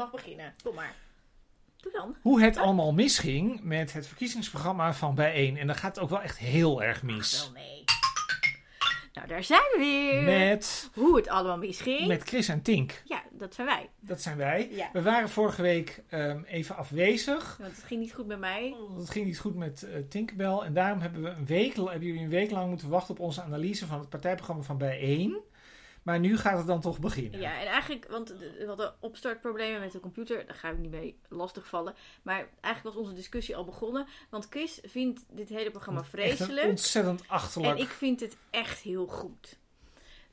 mag beginnen. Kom maar. Doe dan. Hoe het allemaal misging met het verkiezingsprogramma van Bijeen. En dan gaat het ook wel echt heel erg mis. Wel nee. Nou, daar zijn we weer. Met, Hoe het allemaal misging. met Chris en Tink. Ja, dat zijn wij. Dat zijn wij. Ja. We waren vorige week ehm, even afwezig. Want het ging niet goed met mij. Het ging niet goed met Tinkerbell. En daarom hebben, we een week, hebben jullie een week lang moeten wachten op onze analyse van het partijprogramma van Bijeen. Maar nu gaat het dan toch beginnen. Ja, en eigenlijk, want we hadden opstartproblemen met de computer. Daar ga ik niet mee lastigvallen. Maar eigenlijk was onze discussie al begonnen. Want Chris vindt dit hele programma vreselijk. ontzettend achterlijk. En ik vind het echt heel goed.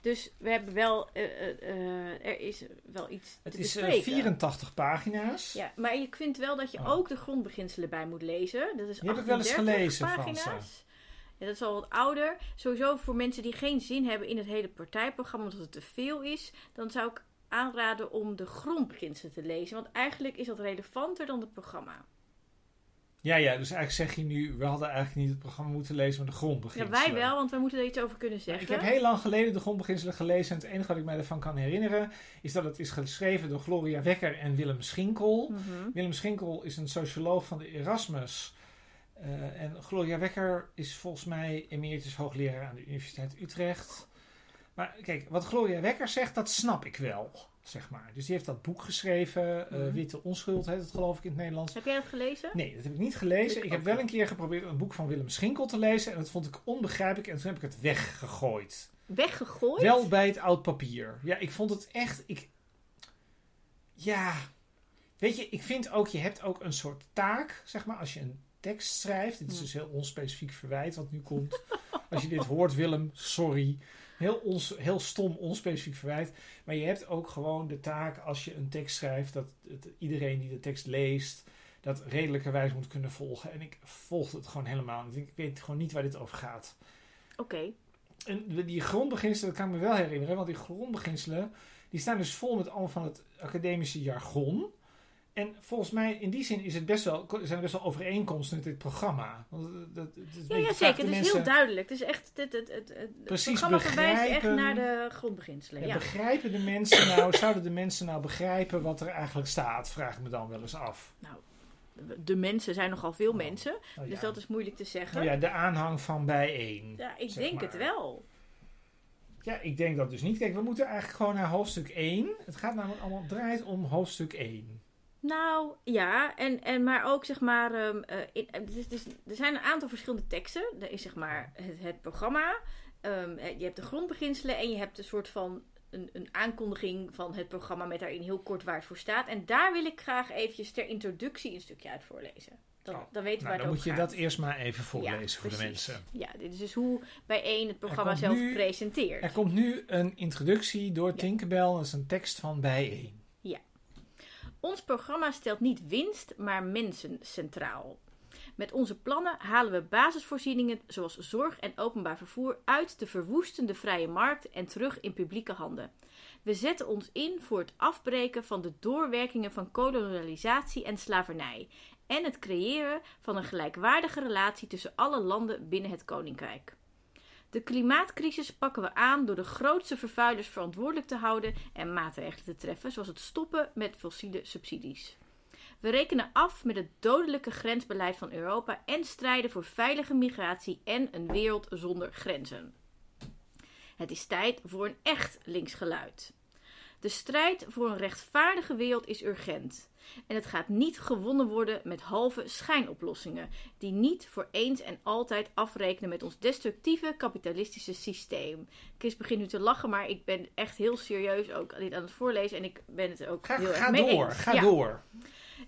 Dus we hebben wel, eh, eh, eh, er is wel iets het te is eh, bespreken. 84 pagina's. Ja, maar ik vind wel dat je Oh. ook de grondbeginselen bij moet lezen. Dat is Die heb ik wel eens 38 gelezen, pagina's. Franse. Ja, dat is al wat ouder. Sowieso voor mensen die geen zin hebben in het hele partijprogramma, omdat het te veel is, dan zou ik aanraden om de grondbeginselen te lezen. Want eigenlijk is dat relevanter dan het programma. Ja, ja, dus eigenlijk zeg je nu, we hadden eigenlijk niet het programma moeten lezen, maar de Ja, grondbeginselen. wij wel, want wij moeten er iets over kunnen zeggen. Ik heb heel lang geleden de grondbeginselen gelezen en het enige wat ik mij ervan kan herinneren is dat het is geschreven door Gloria Wekker en Willem Schinkel. Mhm. Willem Schinkel is een socioloog van de Erasmus. Eh, en Gloria Wekker is volgens mij emeritus hoogleraar aan de Universiteit Utrecht. Maar kijk, wat Gloria Wekker zegt, dat snap ik wel, zeg maar. Dus die heeft dat boek geschreven, eh, Mhm. Witte Onschuld heet het geloof ik in het Nederlands. Heb jij dat gelezen? Nee, dat heb ik niet gelezen. Ik Ik heb wel een keer geprobeerd een boek van Willem Schinkel te lezen. En dat vond ik onbegrijpelijk. En toen heb ik het weggegooid. Weggegooid? Wel bij het oud papier. Ja, ik vond het echt. Ik... Ja. Weet je, ik vind ook, je hebt ook een soort taak, zeg maar, als je een tekst schrijft. Dit is dus heel onspecifiek verwijt wat nu komt. Als je dit hoort, Willem, sorry. Heel, ons, heel stom, onspecifiek verwijt. Maar je hebt ook gewoon de taak als je een tekst schrijft, dat het, iedereen die de tekst leest, dat redelijkerwijs moet kunnen volgen. En ik volgde het gewoon helemaal. Ik weet gewoon niet waar dit over gaat. Oké. En die grondbeginselen, dat kan ik me wel herinneren, want die grondbeginselen, die staan dus vol met allemaal van het academische jargon. En volgens mij, in die zin is het best wel, zijn er best wel overeenkomsten met dit programma. Want dat, dat, het is een Ja, ja, zeker. Het is heel duidelijk. Het is echt, het, het, het, het, Precies programma verwijst echt naar de grondbeginselen. Ja, Ja. Begrijpen de mensen nou, zouden de mensen nou begrijpen wat er eigenlijk staat? Vraag ik me dan wel eens af. Nou, de mensen zijn nogal veel mensen. Nou Dus dat is moeilijk te zeggen. Nou ja, de aanhang van bijeen. Ja, ik denk maar. het wel. Ja, ik denk dat dus niet. Kijk, we moeten eigenlijk gewoon naar hoofdstuk 1. Het gaat namelijk allemaal draait om hoofdstuk 1. Nou, ja. En, en maar ook, zeg maar... ehm, eh, in, is- het is- er zijn een aantal verschillende teksten. Er is, zeg maar, het, het programma. Ehm, eh, je hebt de grondbeginselen. En je hebt een soort van... Een, een aankondiging van het programma met daarin heel kort waar het voor staat. En daar wil ik graag eventjes ter introductie een stukje uit voorlezen. Dan, Oh, dan weten we Nou, waar dan het moet je gaat. dat eerst maar even voorlezen Ja, voor de mensen. Ja, dit is dus hoe bijeen het programma zelf nu- presenteert. Er komt nu een introductie door Tinkerbell. Dat is een tekst van bijeen. Ons programma stelt niet winst, maar mensen centraal. Met onze plannen halen we basisvoorzieningen zoals zorg en openbaar vervoer uit de verwoestende vrije markt en terug in publieke handen. We zetten ons in voor het afbreken van de doorwerkingen van kolonialisatie en slavernij en het creëren van een gelijkwaardige relatie tussen alle landen binnen het koninkrijk. De klimaatcrisis pakken we aan door de grootste vervuilers verantwoordelijk te houden en maatregelen te treffen, zoals het stoppen met fossiele subsidies. We rekenen af met het dodelijke grensbeleid van Europa en strijden voor veilige migratie en een wereld zonder grenzen. Het is tijd voor een echt linksgeluid. De strijd voor een rechtvaardige wereld is urgent. En het gaat niet gewonnen worden met halve schijnoplossingen, die niet voor eens en altijd afrekenen met ons destructieve kapitalistische systeem. Chris begint nu te lachen, maar ik ben echt heel serieus ook dit aan het voorlezen en ik ben het ook Ga, heel erg ga mee door, eens. ga Ja, door.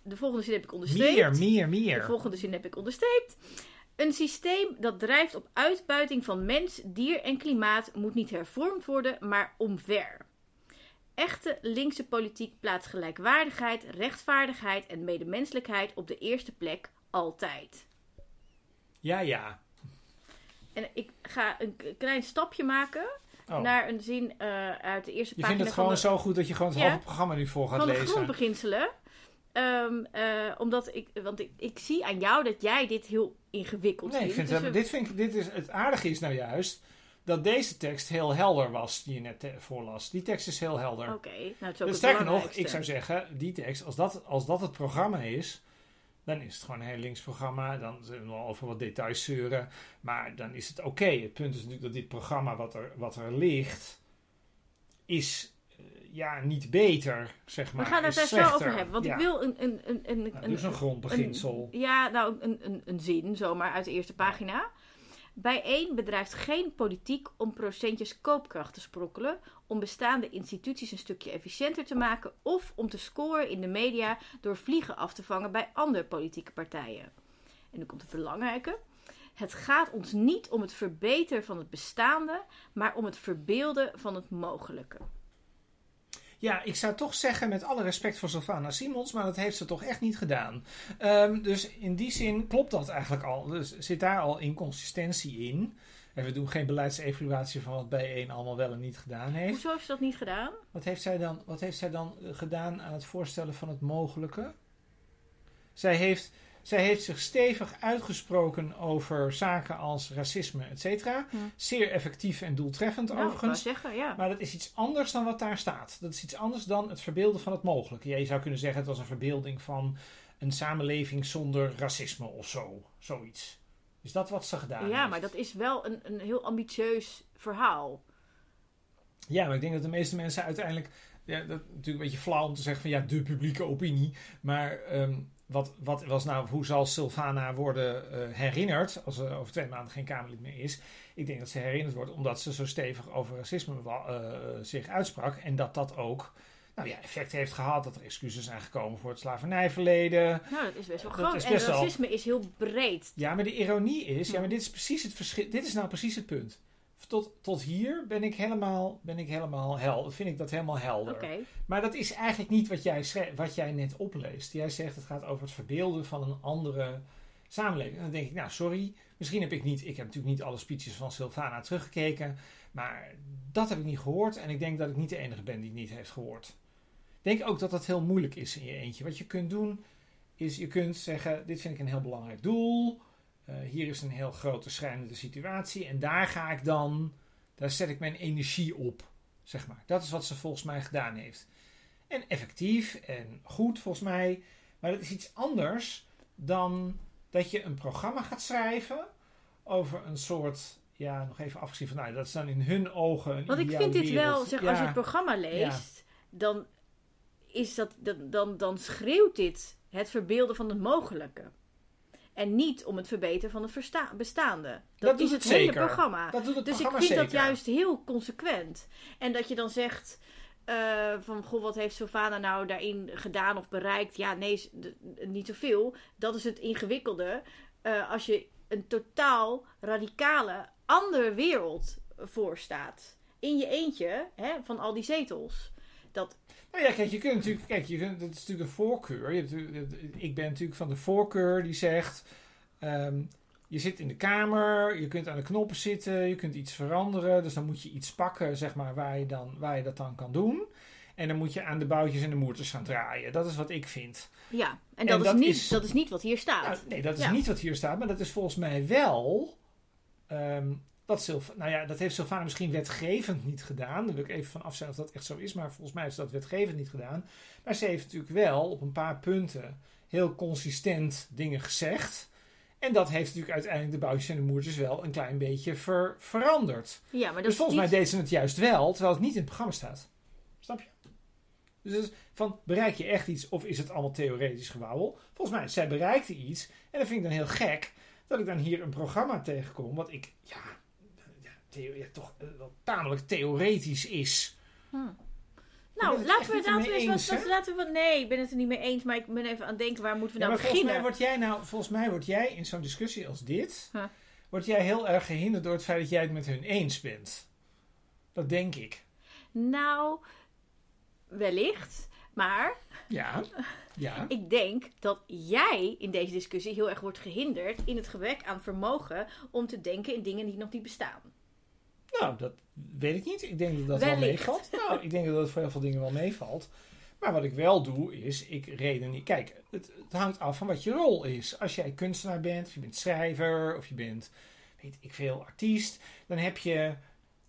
De volgende zin heb ik onderstreept. Meer, meer, De meer. volgende zin heb ik onderstreept. Een systeem dat drijft op uitbuiting van mens, dier en klimaat moet niet hervormd worden, maar omver. Echte linkse politiek plaatst gelijkwaardigheid, rechtvaardigheid en medemenselijkheid op de eerste plek altijd. Ja, ja. En ik ga een klein stapje maken Oh. naar een zin eh, uit de eerste Je pagina vindt het gewoon de, zo goed dat je gewoon het Ja. halve programma nu voor gaat van de lezen. grondbeginselen. Eh, omdat ik, want ik, ik zie aan jou dat jij dit heel ingewikkeld Nee, ik vindt. vind Dus we- dit vind ik, dit is, het aardige is nou juist dat deze tekst heel helder was, die je net eh, voorlas. Die tekst is heel helder. Oké, nou het is ook Dus sterker nog, ik zou zeggen, die tekst, als dat, als dat het programma is, dan is het gewoon een heel links programma. Dan zullen we wel over wat details zeuren. Maar dan is het oké. Het punt is natuurlijk dat dit programma wat er, wat er ligt, is eh, ja, niet beter, zeg maar. We gaan het daar zo over hebben. Want Ja. ik wil een, een, een, een, Nou, een, dus een grondbeginsel. Ja, nou, een, een, een zin zomaar uit de eerste pagina. Bijeen bedrijft geen politiek om procentjes koopkracht te sprokkelen, om bestaande instituties een stukje efficiënter te maken of om te scoren in de media door vliegen af te vangen bij andere politieke partijen. En nu komt het belangrijke. Het gaat ons niet om het verbeteren van het bestaande, maar om het verbeelden van het mogelijke. Ja, ik zou toch zeggen, met alle respect voor Sylvana Simons, maar dat heeft ze toch echt niet gedaan. Ehm, dus in die zin klopt dat eigenlijk al. Dus zit daar al inconsistentie in. En we doen geen beleidsevaluatie van wat B1 allemaal wel en niet gedaan heeft. Hoezo heeft ze dat niet gedaan? Wat heeft zij dan, wat heeft zij dan eh, gedaan aan het voorstellen van het mogelijke? Zij heeft, zij heeft zich stevig uitgesproken over zaken als racisme, et cetera. Hm. Zeer effectief en doeltreffend Nou, overigens. zeggen, ja. Maar dat is iets anders dan wat daar staat. Dat is iets anders dan het verbeelden van het mogelijke. Ja, je zou kunnen zeggen het was een verbeelding van een samenleving zonder racisme of zo. Zoiets. Is dat wat ze gedaan Ja, heeft? maar dat is wel een, een heel ambitieus verhaal. Ja, maar ik denk dat de meeste mensen uiteindelijk... Ja, dat is natuurlijk een beetje flauw om te zeggen van ja, de publieke opinie. Maar ehm, wat, wat was nou, hoe zal Sylvana worden eh, herinnerd als ze over twee maanden geen Kamerlid meer is? Ik denk dat ze herinnerd wordt omdat ze zo stevig over racisme eh, zich uitsprak. En dat dat ook nou ja, effect heeft gehad. Dat er excuses zijn gekomen voor het slavernijverleden. Nou, dat is best wel groot. En racisme is heel breed. Ja, maar de ironie is, Ja. maar dit is precies het verschil. Dit is nou precies het punt. Tot, tot hier ben ik helemaal, ben ik helemaal helder. Vind ik dat helemaal helder. Maar dat is eigenlijk niet wat jij, wat jij net opleest. Jij zegt het gaat over het verbeelden van een andere samenleving. En dan denk ik, nou sorry, misschien heb ik niet, ik heb natuurlijk niet alle speeches van Sylvana teruggekeken. Maar dat heb ik niet gehoord. En ik denk dat ik niet de enige ben die het niet heeft gehoord. Ik denk ook dat dat heel moeilijk is in je eentje. Wat je kunt doen, is je kunt zeggen, dit vind ik een heel belangrijk doel. Eh, hier is een heel grote schrijnende situatie. En daar ga ik dan, daar zet ik mijn energie op. Zeg maar. Dat is wat ze volgens mij gedaan heeft. En effectief en goed volgens mij. Maar dat is iets anders dan dat je een programma gaat schrijven over een soort, ja, nog even afgezien van, nou, dat is dan in hun ogen een Want ik vind dit wel, zeg, Ja, als je het programma leest, dan, is dat, dan, dan, dan schreeuwt dit het verbeelden van het mogelijke. En niet om het verbeteren van het bestaande. Dat, is het het hele programma. dat doet het Dus ik vind dat juist heel consequent. En dat je dan zegt eh, van, goh, wat heeft Sylvana nou daarin gedaan of bereikt? Ja, nee, niet zoveel. Dat is het ingewikkelde. Eh, als je een totaal radicale andere wereld voorstaat. In je eentje, hè, van al die zetels. Dat, Nou ja, kijk, je kunt natuurlijk, kijk, je kunt, dat is natuurlijk een voorkeur. Je hebt, natuurlijk- ik ben natuurlijk van de voorkeur die zegt, ehm, je zit in de kamer, je kunt aan de knoppen zitten, je kunt iets veranderen. Dus dan moet je iets pakken, zeg maar, waar je, dan, waar je dat dan kan doen. En dan moet je aan de boutjes en de moerters gaan draaien. Dat is wat ik vind. ja, en En dat, dat is, niet, is- dat is niet wat hier staat. Nou, nee, dat is Ja. niet wat hier staat, maar dat is volgens mij wel. ehm, dat Sylv nou ja, dat heeft Sylvana misschien wetgevend niet gedaan. Daar wil ik even van af zijn of dat echt zo is, maar volgens mij ze dat wetgevend niet gedaan. Maar ze heeft natuurlijk wel op een paar punten heel consistent dingen gezegd. En dat heeft natuurlijk uiteindelijk de boutjes en de moertjes wel een klein beetje ver- veranderd. ja, maar dat Dus is volgens niet- mij deed ze het juist wel, terwijl het niet in het programma staat. Snap je? Dus het is van, bereik je echt iets of is het allemaal theoretisch gewauwel? Volgens mij, zij bereikte iets. En dat vind ik dan heel gek dat ik dan hier een programma tegenkom wat ik, ja, ja, toch eh, wel tamelijk theoretisch is. Hm. Nou, laten we, niet laten we ermee eens eens, wat, laten we, nee, ik ben het er niet mee eens, maar ik ben even aan het denken, waar moeten we Ja, nou maar volgens mij, beginnen? word jij nou, volgens mij word jij in zo'n discussie als dit, Huh. word jij heel erg gehinderd door het feit dat jij het met hun eens bent. Dat denk ik. Nou, wellicht, maar Ja, ja. ik denk dat jij in deze discussie heel erg wordt gehinderd in het gebrek aan vermogen om te denken in dingen die nog niet bestaan. Nou, dat weet ik niet. Ik denk dat dat wel meevalt. Nou, ik denk dat dat voor heel veel dingen wel meevalt. Maar wat ik wel doe, is ik reden niet. Kijk, het, het hangt af van wat je rol is. Als jij kunstenaar bent, of je bent schrijver, of je bent, weet ik veel, artiest, dan heb je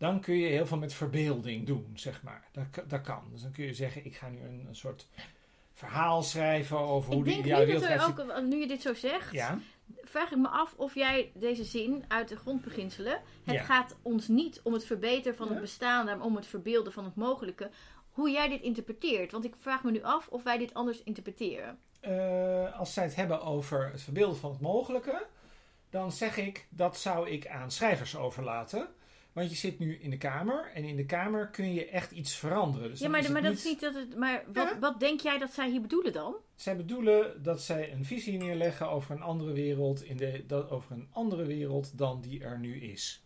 dan kun je heel veel met verbeelding doen, zeg maar. Dat, dat kan. Dus dan kun je zeggen, ik ga nu een, een soort verhaal schrijven over hoe Ik de denk dat er ook, nu je dit zo zegt. Ja, vraag ik me af of jij deze zin uit de grondbeginselen. Het Ja. gaat ons niet om het verbeteren van Ja. het bestaande, maar om het verbeelden van het mogelijke. Hoe jij dit interpreteert. Want ik vraag me nu af of wij dit anders interpreteren. Eh, als zij het hebben over het verbeelden van het mogelijke, dan zeg ik dat zou ik aan schrijvers overlaten. Want je zit nu in de kamer en in de kamer kun je echt iets veranderen. Dus ja, maar, maar dat is niet dat het. Maar wat, Ja. wat denk jij dat zij hier bedoelen dan? Zij bedoelen dat zij een visie neerleggen over een andere wereld, in de, dat, over een andere wereld dan die er nu is.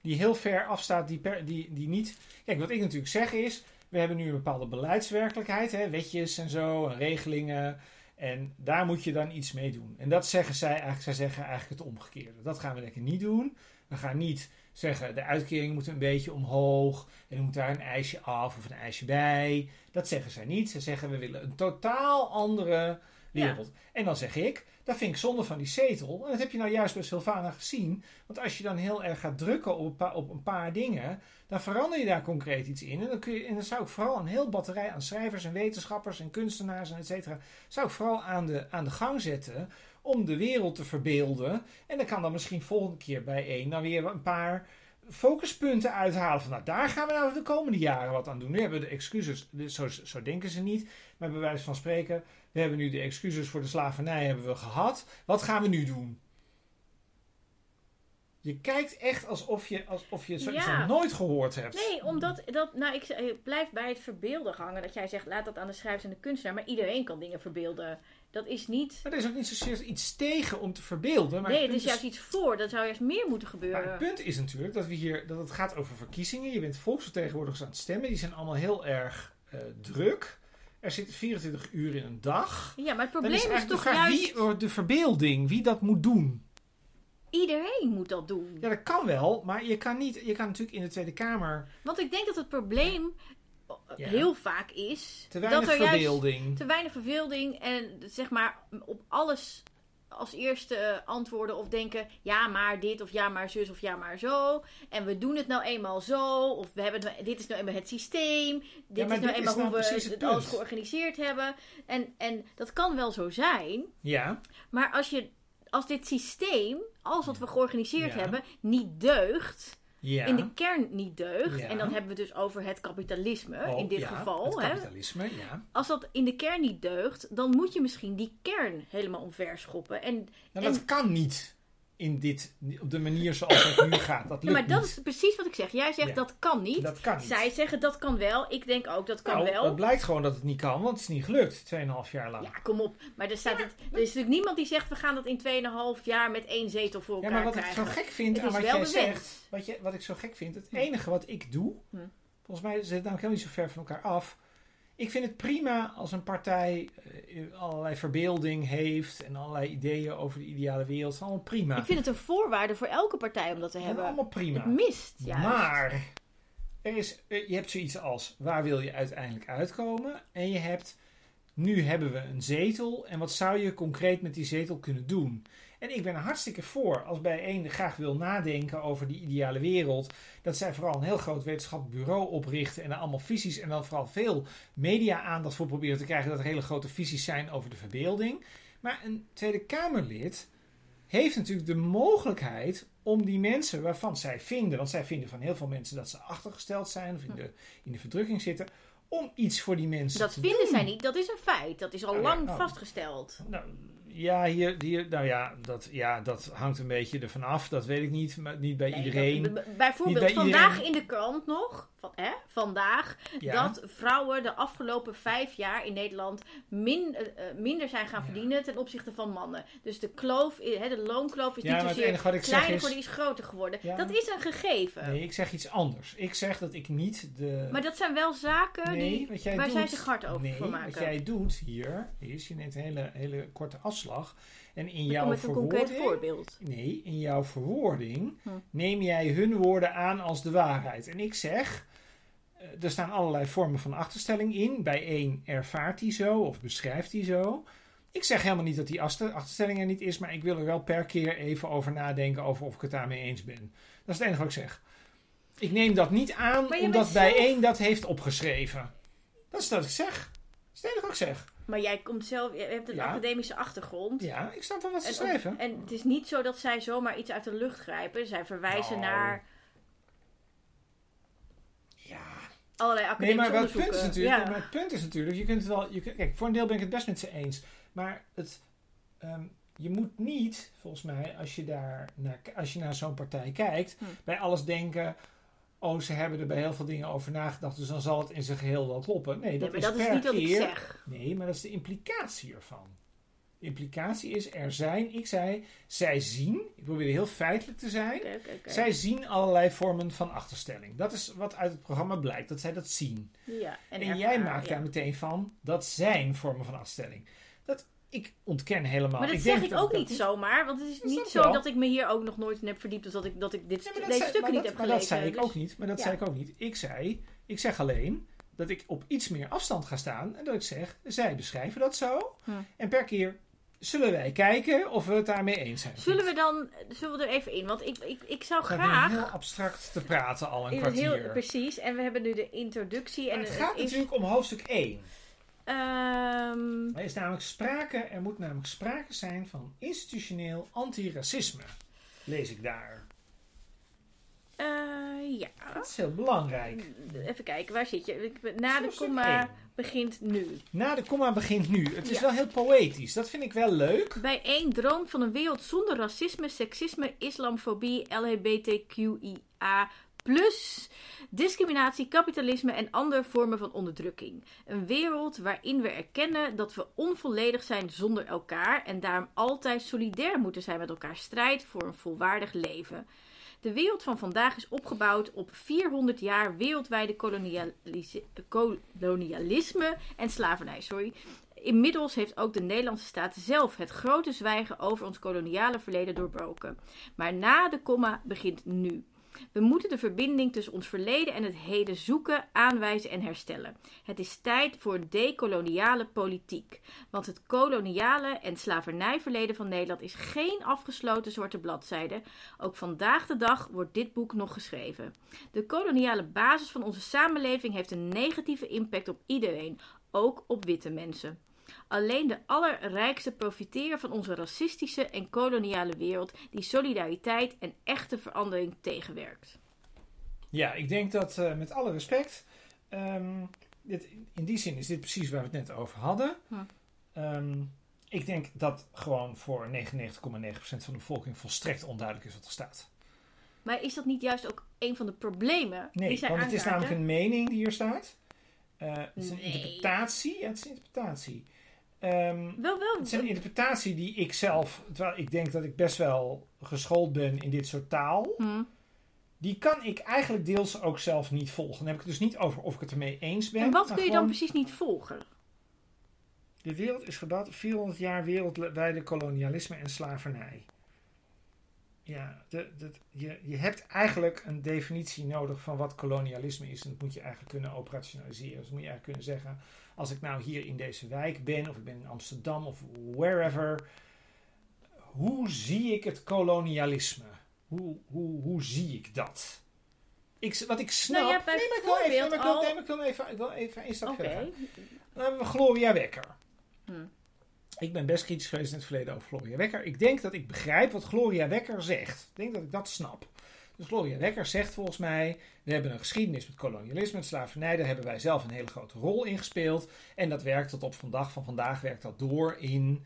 Die heel ver afstaat, die, per, die, die niet. Kijk, wat ik natuurlijk zeg is: we hebben nu een bepaalde beleidswerkelijkheid, hè, wetjes en zo, en regelingen. En daar moet je dan iets mee doen. En dat zeggen zij eigenlijk. Zij zeggen eigenlijk het omgekeerde. Dat gaan we lekker niet doen. We gaan niet zeggen: de uitkering moet een beetje omhoog. En er moet daar een ijsje af of een ijsje bij. Dat zeggen zij niet. Ze zeggen: we willen een totaal andere wereld. En dan zeg ik: dat vind ik zonde van die zetel. En dat heb je nou juist bij Sylvana gezien. Want als je dan heel erg gaat drukken op een paar, op een paar dingen, dan verander je daar concreet iets in. En dan, kun je, en dan zou ik vooral een heel batterij aan schrijvers en wetenschappers en kunstenaars en et cetera, zou ik vooral aan de, aan de gang zetten om de wereld te verbeelden. En dan kan dan misschien volgende keer bij één dan weer een paar focuspunten uithalen. Van nou, daar gaan we nou de komende jaren wat aan doen. Nu hebben we de excuses, zo, zo denken ze niet. Maar bij wijze van spreken, we hebben nu de excuses voor de slavernij hebben we gehad. Wat gaan we nu doen? Je kijkt echt alsof je, alsof je zoiets Ja. nog nooit gehoord hebt. Nee, omdat dat, nou, ik, ik blijf bij het verbeelden hangen. Dat jij zegt, laat dat aan de schrijvers en de kunstenaar. Maar iedereen kan dingen verbeelden. Dat is niet. Maar er is ook niet zozeer iets tegen om te verbeelden. Maar nee, het is juist iets voor. Dat zou juist meer moeten Maar gebeuren. het punt is natuurlijk dat we hier dat het gaat over verkiezingen. Je bent volksvertegenwoordigers aan het stemmen. Die zijn allemaal heel erg eh, druk. Er zitten 24 uur in een dag. Ja, maar het Dan probleem is, toch juist... wie de verbeelding, wie dat moet doen. Iedereen moet dat doen. Ja, dat kan wel, maar je kan niet. Je kan natuurlijk in de Tweede Kamer Want ik denk dat het probleem Ja. heel vaak is... te weinig dat er juist verbeelding. te weinig verveelding en zeg maar op alles als eerste eh, antwoorden of denken ja maar dit of ja maar zus of ja maar zo. En we doen het nou eenmaal zo of we hebben het nou- dit is nou eenmaal het systeem. Dit is nou dit is eenmaal nou hoe we precies het alles georganiseerd hebben. En, en dat kan wel zo zijn. Ja, maar als je als dit systeem alles wat we georganiseerd Ja. hebben niet deugt ja. in de kern niet deugt Ja. en dan hebben we het dus over het kapitalisme Oh, in dit ja, geval Het hè, kapitalisme, ja. als dat in de kern niet deugt, dan moet je misschien die kern helemaal omverschoppen. En, Nou, En- dat kan niet in dit, op de manier zoals het nu gaat. Dat ja, lukt maar dat niet. is precies wat ik zeg. Jij zegt Ja. dat kan niet. Dat kan niet. Zij zeggen dat kan wel. Ik denk ook dat kan nou, wel. Het blijkt gewoon dat het niet kan, want het is niet gelukt. 2,5 jaar lang. Ja, kom op. Maar er, staat het, er is natuurlijk niemand die zegt we gaan dat in 2,5 jaar met één zetel voor Ja, elkaar maar wat ik krijgen. zo gek vind aan wat jij zegt, wat, je, wat ik zo gek vind, het enige wat ik doe, Hm. volgens mij zit het namelijk helemaal niet zo ver van elkaar af. Ik vind het prima als een partij eh, allerlei verbeelding heeft en allerlei ideeën over de ideale wereld. Dat is allemaal prima. Ik vind het een voorwaarde voor elke partij om dat te Dat hebben. allemaal prima. Het mist juist. Maar er is, eh, je hebt zoiets als waar wil je uiteindelijk uitkomen? En je hebt, nu hebben we een zetel. En wat zou je concreet met die zetel kunnen doen? En ik ben er hartstikke voor als bij een graag wil nadenken over die ideale wereld. Dat zij vooral een heel groot wetenschappelijk bureau oprichten. En dan allemaal visies en dan vooral veel media-aandacht voor proberen te krijgen. Dat er hele grote visies zijn over de verbeelding. Maar een Tweede Kamerlid heeft natuurlijk de mogelijkheid om die mensen waarvan zij vinden, want zij vinden van heel veel mensen dat ze achtergesteld zijn of in de, in de verdrukking zitten, om iets voor die mensen Dat te vinden doen. zij niet. Dat is een feit. Dat is al Oh ja, lang oh. vastgesteld. Nou, ja, hier, hier, nou ja dat, ja, dat hangt een beetje ervan af. Dat weet ik niet, maar niet bij Nee, iedereen. dat- bijvoorbeeld Niet bij vandaag iedereen. in de krant nog, van, hè, vandaag, Ja. dat vrouwen de afgelopen vijf jaar in Nederland min, eh, eh, minder zijn gaan Ja. verdienen ten opzichte van mannen. Dus de kloof, hè, de loonkloof is Ja, niet zozeer kleiner is- geworden, is groter geworden. Dat is een gegeven. Nee, ik zeg iets anders. Ik zeg dat ik niet de. Maar dat zijn wel zaken nee, die, waar doet, zij zich hard over nee, voor maken. Wat jij doet hier is, je neemt een hele, hele korte afslag. En in jouw verwoording. voorbeeld. Nee, in jouw verwoording Hm. neem jij hun woorden aan als de waarheid. En ik zeg, er staan allerlei vormen van achterstelling in. Bij één ervaart hij zo of beschrijft hij zo. Ik zeg helemaal niet dat die achter- achterstelling er niet is, maar ik wil er wel per keer even over nadenken over of ik het daarmee eens ben. Dat is het enige wat ik zeg. Ik neem dat niet aan omdat zelf- bijeen dat heeft opgeschreven. Dat is wat ik zeg. Dat is het enige wat ik zeg. Maar jij komt zelf, je hebt een Ja. academische achtergrond. Ja, ik snap wel wat ze En, schrijven. en het is niet zo dat zij zomaar iets uit de lucht grijpen. Zij verwijzen Nou. naar Ja. Allerlei Nee, academische maar, wat het punt is natuurlijk, ja. maar het punt is natuurlijk, je kunt het wel, je kunt, kijk, voor een deel ben ik het best met ze eens. Maar het, ehm, je moet niet, volgens mij, als je, daar naar, als je naar zo'n partij kijkt, Hm. bij alles denken, oh, ze hebben er bij heel veel dingen over nagedacht, dus dan zal het in zijn geheel wel kloppen. Nee, dat, Nee, maar is, dat is niet wat ik zeg. Nee, maar dat is de implicatie ervan. Implicatie is, er zijn, ik zei, zij zien, ik probeer heel feitelijk te zijn, zij zien allerlei vormen van achterstelling. Dat is wat uit het programma blijkt, dat zij dat zien. Ja, en, En, jij maakt ja. daar meteen van, dat zijn vormen van afstelling. Dat, ik ontken helemaal. Maar dat ik zeg denk ik ook dat niet zomaar, want het is niet zo wel. dat ik me hier ook nog nooit in heb verdiept, of dat ik, dat ik dit, maar deze zei- stukken maar niet heb maar gelezen. dat zei ik dus- ook niet. Maar dat ja. zei ik ook niet. Ik zei, ik zeg alleen dat ik op iets meer afstand ga staan. En dat ik zeg, zij beschrijven dat zo. Hm. En per keer zullen wij kijken of we het daarmee eens zijn. Zullen we dan, zullen we er even in? Want ik, ik, ik zou We graag... heel abstract te praten al een kwartier. heel, precies, en we hebben nu de introductie. En Maar het gaat is, natuurlijk om hoofdstuk 1. ehm, Er is namelijk sprake, er moet namelijk sprake zijn van institutioneel antiracisme. Lees ik daar. eh, ja. Dat is heel belangrijk. Even kijken, waar zit je? Na de komma. Begint nu. Na de komma begint nu. Het is Ja. wel heel poëtisch. Dat vind ik wel leuk. Bij één droomt van een wereld zonder racisme, seksisme, islamfobie, LHBTQIA+, discriminatie, kapitalisme en andere vormen van onderdrukking. Een wereld waarin we erkennen dat we onvolledig zijn zonder elkaar en daarom altijd solidair moeten zijn met elkaar strijd voor een volwaardig leven. De wereld van vandaag is opgebouwd op 400 jaar wereldwijde kolonialis- kolonialisme en slavernij. Sorry. Inmiddels heeft ook de Nederlandse staat zelf het grote zwijgen over ons koloniale verleden doorbroken. Maar na de komma begint nu. We moeten de verbinding tussen ons verleden en het heden zoeken, aanwijzen en herstellen. Het is tijd voor een decoloniale politiek. Want het koloniale en slavernijverleden van Nederland is geen afgesloten zwarte bladzijde. Ook vandaag de dag wordt dit boek nog geschreven. De koloniale basis van onze samenleving heeft een negatieve impact op iedereen, ook op witte mensen. Alleen de allerrijkste profiteren van onze racistische en koloniale wereld die solidariteit en echte verandering tegenwerkt. Ja, ik denk dat met alle respect. ehm, dit, in die zin is dit precies waar we het net over hadden. Hm. Ehm, ik denk dat gewoon voor 99,9% van de bevolking volstrekt onduidelijk is wat er staat. Maar is dat niet juist ook een van de problemen die Nee, zij want het is namelijk een mening die hier staat. Eh, het is een Nee. interpretatie. Ja, het is een interpretatie. Ehm, Wel, wel. het is een interpretatie die ik zelf, terwijl ik denk dat ik best wel geschoold ben in dit soort taal, Hm. die kan ik eigenlijk deels ook zelf niet volgen. Dan heb ik het dus niet over of ik het ermee eens ben. En wat kun je dan precies niet volgen? De wereld is gebouwd op 400 jaar wereldwijde kolonialisme en slavernij. Ja, de, de, je, je hebt eigenlijk een definitie nodig van wat kolonialisme is. En dat moet je eigenlijk kunnen operationaliseren. Dus moet je eigenlijk kunnen zeggen, als ik nou hier in deze wijk ben, of ik ben in Amsterdam of wherever. Hoe zie ik het kolonialisme? Hoe, hoe, hoe zie ik dat? Ik, wat ik snap... Nou ja, nee, maar ik wil even, bijvoorbeeld maar ik wil, al- nee, maar ik wil even, ik wil even één stap Oké. verder. Dan hebben we Gloria Wekker. Hm. Ik ben best kritisch geweest in het verleden over Gloria Wekker. Ik denk dat ik begrijp wat Gloria Wekker zegt. Ik denk dat ik dat snap. Dus Gloria Wekker zegt volgens mij: we hebben een geschiedenis met kolonialisme, met slavernij. Daar hebben wij zelf een hele grote rol in gespeeld. En dat werkt tot op vandaag van vandaag werkt dat door in.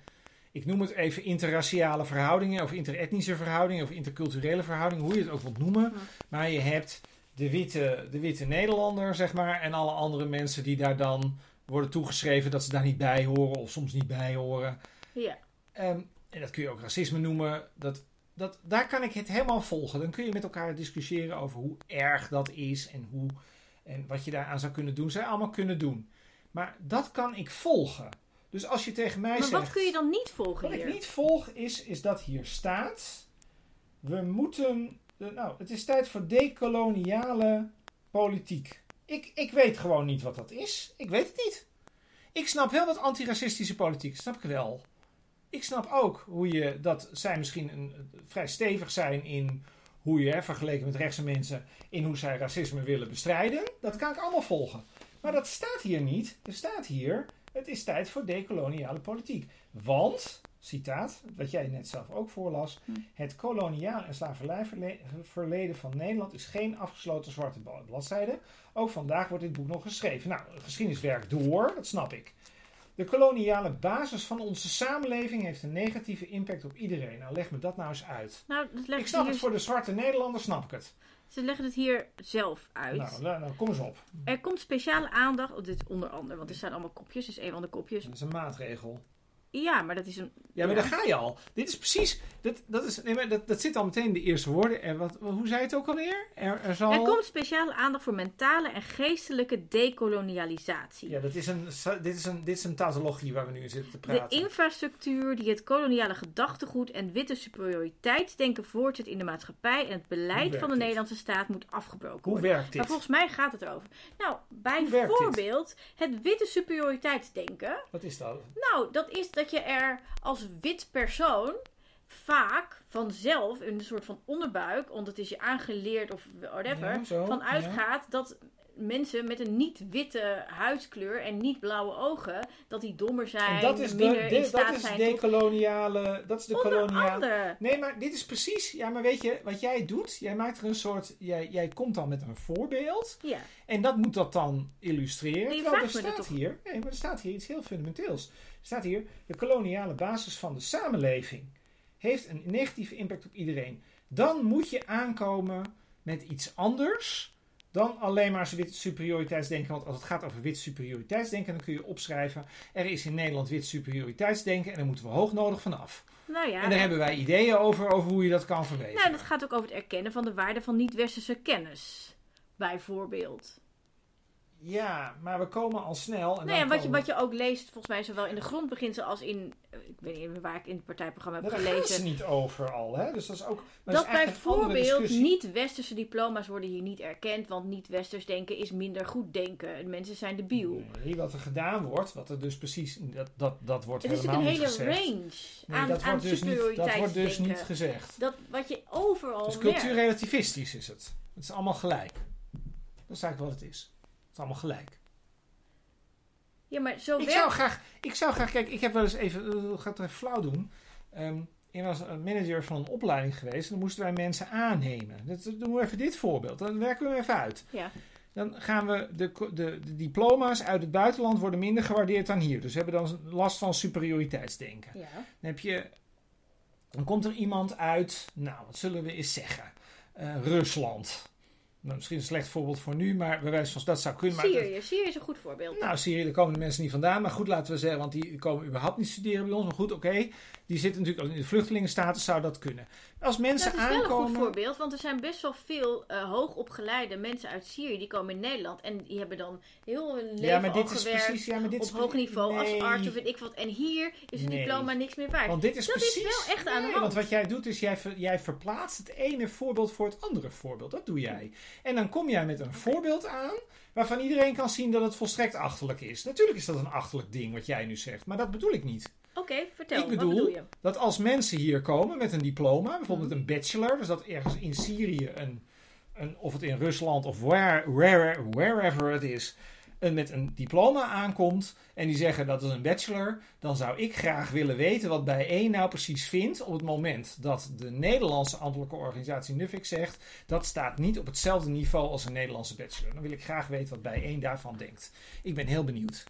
Ik noem het even interraciale verhoudingen, of interetnische verhoudingen, of interculturele verhoudingen, hoe je het ook wilt noemen. Maar je hebt de witte, de witte Nederlander, zeg maar, en alle andere mensen die daar dan worden toegeschreven dat ze daar niet bij horen of soms niet bij horen. Ja. Ehm, en dat kun je ook racisme noemen. Dat, dat, daar kan ik het helemaal volgen. Dan kun je met elkaar discussiëren over hoe erg dat is en, hoe, en wat je daaraan zou kunnen doen. Zij allemaal kunnen doen. Maar dat kan ik volgen. Dus als je tegen mij Maar zegt... wat kun je dan niet volgen Wat hier? ik niet volg is, is dat hier staat. We moeten. Nou, het is tijd voor decoloniale politiek. Ik, ik weet gewoon niet wat dat is. Ik weet het niet. Ik snap wel wat antiracistische politiek. Snap ik wel. Ik snap ook hoe je dat zij misschien een, vrij stevig zijn in hoe je, hè, vergeleken met rechtse mensen, in hoe zij racisme willen bestrijden. Dat kan ik allemaal volgen. Maar dat staat hier niet. Er staat hier, het is tijd voor decoloniale politiek. Want, citaat, wat jij net zelf ook voorlas, Hm. het koloniaal en slavernijverleden van Nederland is geen afgesloten zwarte bladzijde. Ook vandaag wordt dit boek nog geschreven. Nou, geschiedeniswerk door, dat snap ik. De koloniale basis van onze samenleving heeft een negatieve impact op iedereen. Nou, leg me dat nou eens uit. Nou, dat Ik snap hier, het voor de zwarte Nederlander, snap ik het. ze leggen het hier zelf uit. Nou, nou, nou, kom eens op. Er komt speciale aandacht, oh, dit onder andere, want er staan allemaal kopjes, dus een van de kopjes. Dat is een maatregel. Ja, maar dat is een. Ja, maar daar ga je al. Dit is precies. Dat, dat, is, nee, maar dat, dat zit al meteen in de eerste woorden. Er, wat, hoe zei het ook alweer? Er, er zal. Er komt speciale aandacht voor mentale en geestelijke decolonialisatie. Ja, dat is een, dit, is een, dit is een tautologie waar we nu in zitten te De praten. infrastructuur die het koloniale gedachtegoed en witte superioriteitsdenken voortzet in de maatschappij en het beleid van de dit? Nederlandse staat moet afgebroken Hoe worden. werkt dit? Maar volgens mij gaat het erover. Nou, Hoe bijvoorbeeld het witte superioriteitsdenken. Wat is dat? Nou, dat is dat je er als wit persoon vaak vanzelf in een soort van onderbuik, want het is je aangeleerd of whatever, Ja, zo, van ja. uitgaat dat mensen met een niet-witte huidskleur en niet blauwe ogen, dat die dommer zijn, En dat is, de, minder in de, staat dat is zijn de tot koloniale. Dat is de koloniale. Nee, maar dit is precies. Ja, maar weet je wat jij doet? Jij maakt er een soort. Jij, jij komt dan met een voorbeeld. Ja. En dat moet dat dan illustreren. Nee, je Terwijl er staat dat toch? hier. Nee, maar er staat hier iets heel fundamenteels. Staat hier: de koloniale basis van de samenleving heeft een negatieve impact op iedereen. Dan moet je aankomen met iets anders dan alleen maar wit superioriteitsdenken. Want als het gaat over wit superioriteitsdenken, dan kun je opschrijven: er is in Nederland wit superioriteitsdenken en daar moeten we hoog nodig vanaf. Nou ja. En daar hebben wij ideeën over, over hoe je dat kan verbeteren. Nou, dat gaat ook over het erkennen van de waarde van niet-westerse kennis. Bijvoorbeeld. Ja, maar we komen al snel. En dan wat je, wat je ook leest, volgens mij zowel in de grondbeginsel als in, eh, ik weet niet waar ik in het partijprogramma heb Maar daar gaat ze gelezen. niet over al, hè? Dus dat is ook. Dat is bijvoorbeeld niet-westerse diploma's worden hier niet erkend, want niet-westers denken is minder goed denken. Mensen zijn debiel. Nee, wat er gedaan wordt, wat er dus precies. Dat, dat, dat wordt Het is helemaal natuurlijk een hele niet gezegd. range Nee, aan, dat, aan wordt dus niet, dat wordt dus niet gezegd. Dat wat je overal Dus cultuurrelativistisch is het. Het is allemaal gelijk. Dat is eigenlijk wat het is. Is allemaal gelijk. Ja, maar zo Ik werkt zou graag, ik zou graag, kijk, ik heb wel eens even, ik ga het even flauw doen. Ehm, ik was een manager van een opleiding geweest en dan moesten wij mensen aannemen. Dat, doen we even dit voorbeeld, dan werken we even uit. Ja. Dan gaan we, de, de, de diploma's uit het buitenland worden minder gewaardeerd dan hier. Dus we hebben dan last van superioriteitsdenken. Ja. Dan, heb je, dan komt er iemand uit, nou, wat zullen we eens zeggen? Eh, Rusland. Nou, misschien een slecht voorbeeld voor nu, maar bij wijze van dat zou kunnen. Maar Syrië. Syrië is een goed voorbeeld. nou, Syrië, daar komen de mensen niet vandaan. Maar goed, laten we zeggen, want die komen überhaupt niet studeren bij ons. Maar goed, oké. Die zitten natuurlijk in de vluchtelingenstatus, zou dat kunnen. Als mensen dat is wel een aankomen... goed voorbeeld, want er zijn best wel veel eh, hoogopgeleide mensen uit Syrië die komen in Nederland en die hebben dan heel hun leven ja, maar dit is gewerkt precies... Ja, maar dit op is hoog niveau nee, als arts of weet ik wat. En hier is een Nee. diploma niks meer waard. Want dit is Dat is precies... wel echt aan de hand. Want wat jij doet is, jij, ver- jij verplaatst het ene voorbeeld voor het andere voorbeeld. Dat doe jij. En dan kom jij met een voorbeeld aan... waarvan iedereen kan zien dat het volstrekt achterlijk is. Natuurlijk is dat een achterlijk ding wat jij nu zegt. Maar dat bedoel ik niet. Oké, vertel. Ik bedoel- wat bedoel je? dat als mensen hier komen met een diploma, bijvoorbeeld een bachelor, dus dat ergens in Syrië, een, een, of het in Rusland of where, where, wherever het is, met een diploma aankomt en die zeggen dat is een bachelor, dan zou ik graag willen weten wat bij één nou precies vindt op het moment dat de Nederlandse ambtelijke organisatie NUFIC zegt dat staat niet op hetzelfde niveau als een Nederlandse bachelor. Dan wil ik graag weten wat bij één daarvan denkt. Ik ben heel benieuwd.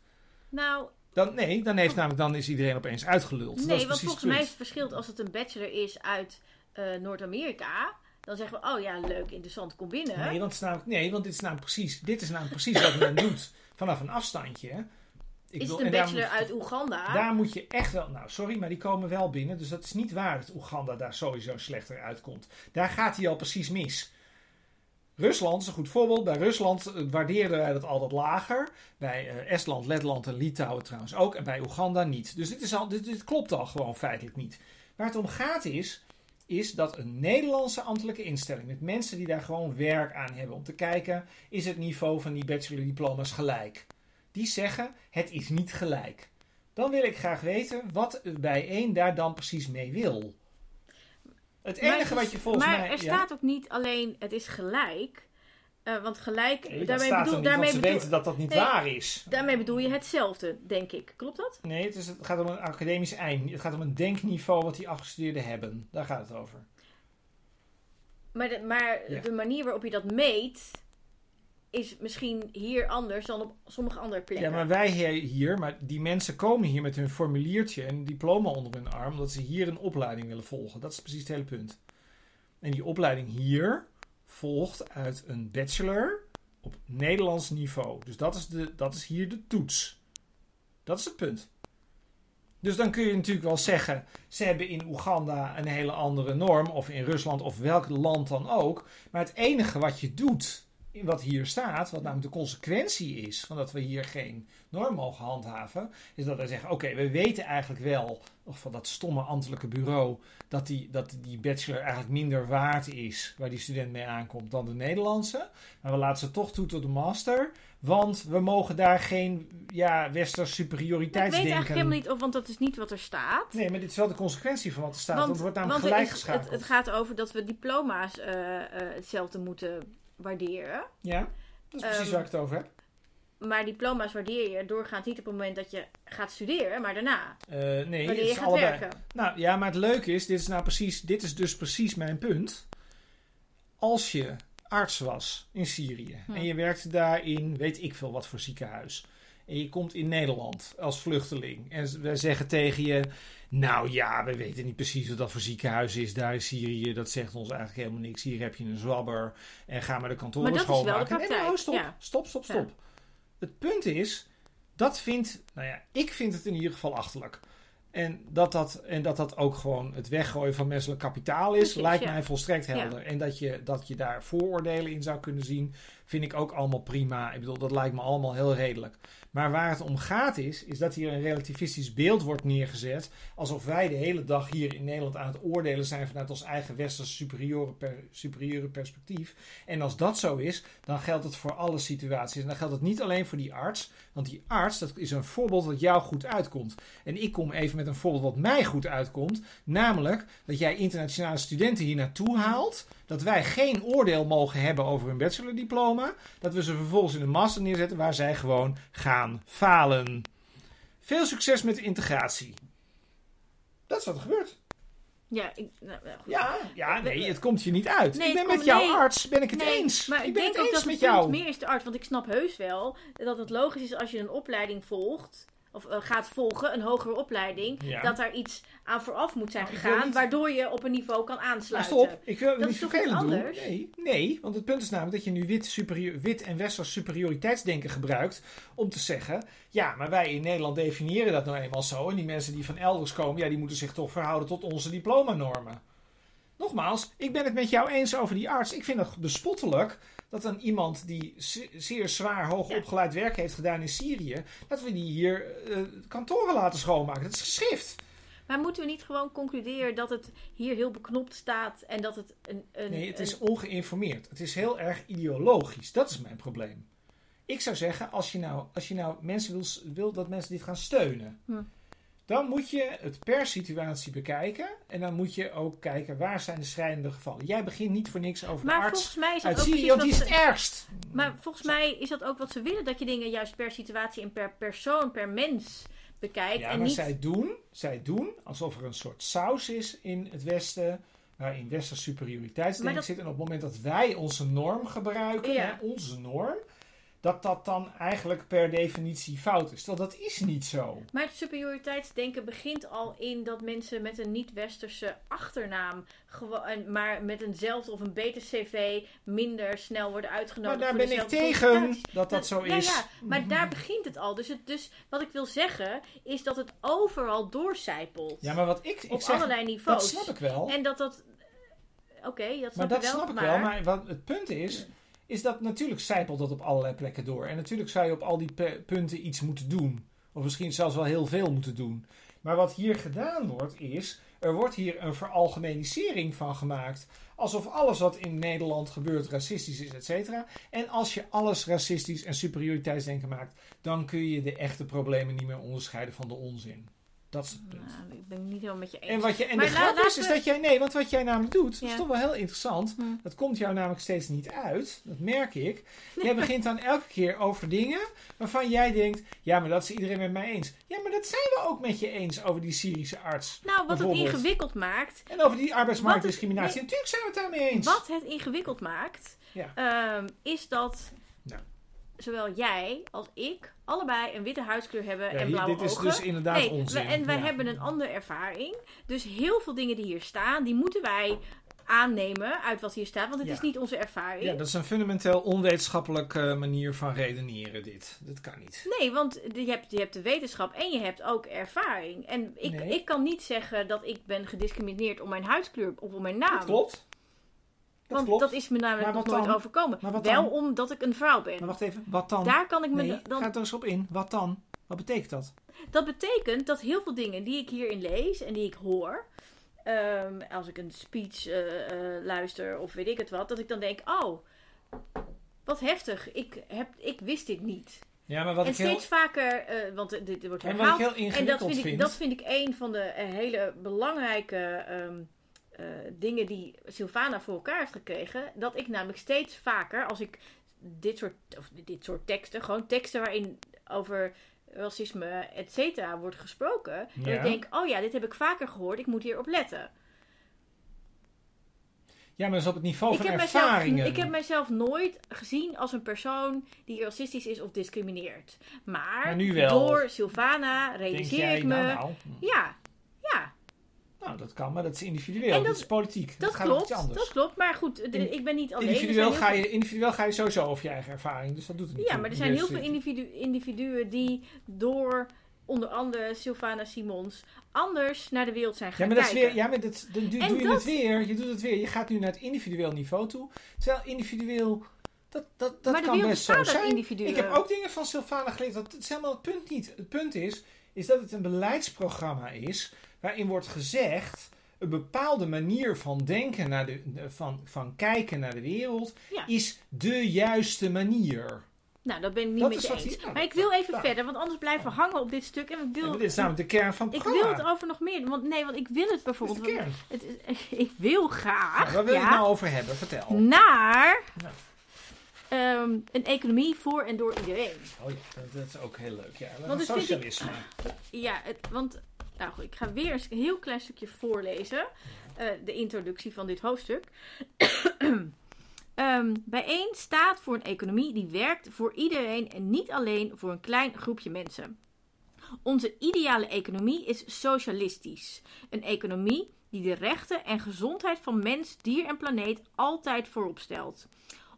Nou, Dan, nee, dan, heeft namelijk, dan is iedereen opeens uitgeluld. Dat is nee, want volgens mij is het verschil als het een bachelor is uit eh, Noord-Amerika. Dan zeggen we, oh ja, leuk, interessant, kom binnen. Nee, want, namelijk, nee, want dit is namelijk precies, dit is namelijk precies wat men doet vanaf een afstandje. Ik is het een bachelor moet- uit Oeganda? Daar moet je echt wel, nou sorry, maar die komen wel binnen. Dus dat is niet waar dat Oeganda daar sowieso slechter uitkomt. Daar gaat hij al precies mis. Rusland is een goed voorbeeld. Bij Rusland eh, waardeerden wij dat altijd lager. Bij eh, Estland, Letland en Litouwen trouwens ook. En bij Oeganda niet. Dus dit, is al, dit, dit klopt al gewoon feitelijk niet. Waar het om gaat is, is dat een Nederlandse ambtelijke instelling met mensen die daar gewoon werk aan hebben om te kijken, is het niveau van die bachelordiploma's gelijk. Die zeggen, het is niet gelijk. dan wil ik graag weten wat bij één daar dan precies mee wil. Het Maar enige is- wat je volgens maar mij... er ja? staat ook niet alleen het is gelijk. Eh, want gelijk, Nee, daarmee, bedoel, niet, daarmee, ze bedoel, weten dat dat niet Nee. waar is. daarmee bedoel je hetzelfde, denk ik. Klopt dat? Nee, het, is, het gaat om een academisch eind. Het gaat om een denkniveau wat die afgestudeerden hebben. Daar gaat het over. Maar, de, maar Ja. de manier waarop je dat meet is misschien hier anders dan op sommige andere plekken. Ja, maar wij hier, maar die mensen komen hier met hun formuliertje en een diploma onder hun arm, omdat ze hier een opleiding willen volgen. Dat is precies het hele punt. En die opleiding hier volgt uit een bachelor op Nederlands niveau. Dus dat is, de, dat is hier de toets. Dat is het punt. Dus dan kun je natuurlijk wel zeggen, ze hebben in Oeganda een hele andere norm, of in Rusland of welk land dan ook. Maar het enige wat je doet, wat hier staat, wat namelijk de consequentie is van dat we hier geen norm mogen handhaven, is dat wij zeggen: oké, we weten eigenlijk wel, of van dat stomme ambtelijke bureau, dat die, dat die bachelor eigenlijk minder waard is waar die student mee aankomt dan de Nederlandse. Maar we laten ze toch toe tot de master, want we mogen daar geen ja, westers ik weet superioriteitsdenken. eigenlijk helemaal niet of, want dat is niet wat er staat. Nee, maar dit is wel de consequentie van wat er staat. Want, het wordt namelijk want gelijk is- geschakeld. het, het gaat over dat we diploma's eh, eh, hetzelfde moeten waarderen. Ja, dat is precies Ehm, waar ik het over heb. Maar diploma's waardeer je doorgaans niet op het moment dat je gaat studeren, maar daarna. Eh, nee, wanneer je gaat allebei. werken. Nou ja, maar het leuke is, dit is, nou precies, dit is dus precies mijn punt. Als je arts was in Syrië Hm. en je werkte daar in weet ik veel wat voor ziekenhuis. En je komt in Nederland als vluchteling. En wij zeggen tegen je, nou ja, we weten niet precies wat dat voor ziekenhuis is daar in Syrië. Dat zegt ons eigenlijk helemaal niks. Hier heb je een zwabber en ga maar de kantoren Maar dat is wel de schoonmaken. Nee, oh, stop, ja. stop, stop, Ja. stop. Het punt is, dat vindt, nou ja, ik vind het in ieder geval achterlijk. En dat dat, en dat dat ook gewoon het weggooien van menselijk kapitaal is, Precies, lijkt ja. mij volstrekt Ja. helder. En dat je, dat je daar vooroordelen in zou kunnen zien, vind ik ook allemaal prima. Ik bedoel, dat lijkt me allemaal heel redelijk. Maar waar het om gaat is, is dat hier een relativistisch beeld wordt neergezet. Alsof wij de hele dag hier in Nederland aan het oordelen zijn vanuit ons eigen westerse superieure, per- superieure perspectief. En als dat zo is, dan geldt het voor alle situaties. En dan geldt het niet alleen voor die arts. Want die arts, dat is een voorbeeld dat jou goed uitkomt. En ik kom even met een voorbeeld wat mij goed uitkomt. Namelijk dat jij internationale studenten hier naartoe haalt. Dat wij geen oordeel mogen hebben over hun bachelordiploma. Dat we ze vervolgens in een master neerzetten waar zij gewoon gaan falen. Veel succes met de integratie. Dat is wat er gebeurt. Ja, ik, nou, goed. Ja, ja nee, het komt je niet uit. Nee, ik ben met komt- jouw nee. arts ben ik het Nee, eens. Maar ik ik ben denk het ook eens dat met het jou. meer is de arts. Want ik snap heus wel dat het logisch is als je een opleiding volgt. Of eh, gaat volgen, een hogere opleiding. Ja. Dat daar iets aan vooraf moet zijn Nou, gegaan. niet- Waardoor je op een niveau kan Maar aansluiten. stop, ik wil Dat niet is toch iets anders? Nee, nee, want het punt is namelijk dat je nu wit, wit en westers superioriteitsdenken gebruikt om te zeggen, ja, maar wij in Nederland definiëren dat nou eenmaal zo en die mensen die van elders komen, ja, die moeten zich toch verhouden tot onze diplomanormen. Nogmaals, ik ben het met jou eens over die arts. Ik vind het bespottelijk dat dan iemand die ze- zeer zwaar hoog Ja. opgeleid werk heeft gedaan in Syrië, dat we die hier eh, kantoren laten schoonmaken. Dat is geschrift. Maar moeten we niet gewoon concluderen dat het hier heel beknopt staat en dat het een. een Nee, het is ongeïnformeerd. Het is heel erg ideologisch. Dat is mijn probleem. Ik zou zeggen, als je nou, als je nou mensen wil, wil dat mensen dit gaan steunen, Hm. Dan moet je het per situatie bekijken. En dan moet je ook kijken waar zijn de schrijnende gevallen. Jij begint niet voor niks over maar de arts volgens mij is dat ook Syrië, want die is het ergst. Maar volgens mij is dat ook wat ze willen. Dat je dingen juist per situatie en per persoon, per mens bekijkt. Ja, en maar niet... zij, doen, zij doen alsof er een soort saus is in het Westen. Waarin westers superioriteitsdenken dat- zit. En op het moment dat wij onze norm gebruiken, Ja. hè, onze norm, dat dat dan eigenlijk per definitie fout is. Terwijl dat is niet zo. Maar het superioriteitsdenken begint al in dat mensen met een niet-westerse achternaam, maar met eenzelfde of een beter cv, minder snel worden Maar uitgenodigd. daar voor ben ik tegen dat dat zo is. Ja, maar daar begint het al. Dus, het, dus wat ik wil zeggen is dat het overal doorcijpelt. Ja, maar wat ik, ik op zeg, allerlei dat niveaus. snap ik wel. En dat dat. Oké, dat maar snap dat ik wel. snap ik maar, wel. Maar wat het punt is, is dat natuurlijk zijpelt dat op allerlei plekken door. En natuurlijk zou je op al die punten iets moeten doen. Of misschien zelfs wel heel veel moeten doen. Maar wat hier gedaan wordt is, er wordt hier een veralgemenisering van gemaakt. Alsof alles wat in Nederland gebeurt racistisch is, et cetera. En als je alles racistisch en superioriteitsdenken maakt, dan kun je de echte problemen niet meer onderscheiden van de onzin. Dat is het punt. Nou, ik ben het niet helemaal met je eens. En, wat je, en Maar de grap is, is dat jij, nee, want wat jij namelijk doet, dat is toch wel heel interessant. Hm. Dat komt jou namelijk steeds niet uit. Dat merk ik. Jij begint dan elke keer over dingen waarvan jij denkt, ja, maar dat is iedereen met mij eens. Ja, maar dat zijn we ook met je eens over die Syrische arts. Nou, wat het ingewikkeld maakt, En over die arbeidsmarktdiscriminatie. Natuurlijk zijn we het daarmee eens. wat het ingewikkeld maakt, Ja. ehm, is dat Nou. Zowel jij als ik allebei een witte huidskleur hebben Ja, en blauwe dit is ogen. dus inderdaad Nee, onzin. en wij Ja. hebben een andere ervaring. Dus heel veel dingen die hier staan, die moeten wij aannemen uit wat hier staat, want het Ja. is niet onze ervaring. Ja, dat is een fundamenteel onwetenschappelijke manier van redeneren, dit. Dat kan niet. Nee, want je hebt, je hebt de wetenschap en je hebt ook ervaring. En ik, Nee. ik kan niet zeggen dat ik ben gediscrimineerd om mijn huidskleur of om mijn naam. Dat klopt. Want klopt. dat is me namelijk nog nooit dan? overkomen. Wel dan? omdat ik een vrouw ben. Maar wacht even, wat dan? Daar kan ik me nee, dan. ga er eens op in. Wat dan? Wat betekent dat? Dat betekent dat heel veel dingen die ik hierin lees en die ik hoor. ehm, als ik een speech eh, eh, luister of weet ik het wat, dat ik dan denk: oh, wat heftig. Ik, heb, ik wist dit niet. Ja, maar wat en ik heel... steeds vaker, eh, want dit, wordt En wat herhaald. ik heel En dat vind, vind... ik, dat vind ik een van de hele belangrijke ehm, eh, dingen die Sylvana voor elkaar heeft gekregen. Dat ik namelijk steeds vaker, als ik dit soort, of dit soort teksten, gewoon teksten waarin over racisme, et cetera, wordt gesproken. Dat Ja. ik denk, oh ja, dit heb ik vaker gehoord, ik moet hierop letten. Ja, maar dat is op het niveau Ik van heb, mijzelf, ervaringen. ik heb mijzelf nooit gezien als een persoon die racistisch is of discrimineert. Maar, Maar nu wel. door Sylvana realiseer jij, ik me... nou, ja, nou, dat kan, maar dat is individueel. En dat, dat- is politiek. dat gaat klopt. iets anders. Dat klopt, maar goed, de- ik ben niet alleen. Individueel ga, je, individueel ga je sowieso over je eigen ervaring, dus dat doet het niet Ja, toe. maar er zijn heel Dus, veel individu- individuen die door onder andere Sylvana Simons anders naar de wereld zijn Ja, gaan maar dat is weer, ja, maar dat, dan doe, je dat- het weer. Je doet het weer. Je gaat nu naar het individueel niveau toe. Terwijl individueel, dat, dat, dat maar kan best zo zijn. Ik heb ook dingen van Sylvana geleerd. Dat het is helemaal het punt niet. Het punt is, is dat het een beleidsprogramma is waarin wordt gezegd een bepaalde manier van denken naar de, van, van kijken naar de wereld Ja. is de juiste manier. Nou, dat ben ik niet Dat met is je eens. maar ik wil even nou. verder, want anders blijven we hangen op dit stuk. En ik Ja, wil, dit is namelijk de kern van het ik programma. wil het over nog meer. Want, nee, want ik wil het is bijvoorbeeld. de kern. het is, ik wil graag. Nou, waar wil je ja, het nou over hebben? Vertel. naar Nou. ehm, een economie voor en door iedereen. Oh ja, dat, dat is ook heel leuk. Ja, Want ik- socialisme. Ja, het, want nou goed, ik ga weer eens een heel klein stukje voorlezen. eh, de introductie van dit hoofdstuk. Ehm bijeen staat voor een economie die werkt voor iedereen en niet alleen voor een klein groepje mensen. Onze ideale economie is socialistisch. Een economie die de rechten en gezondheid van mens, dier en planeet altijd voorop stelt.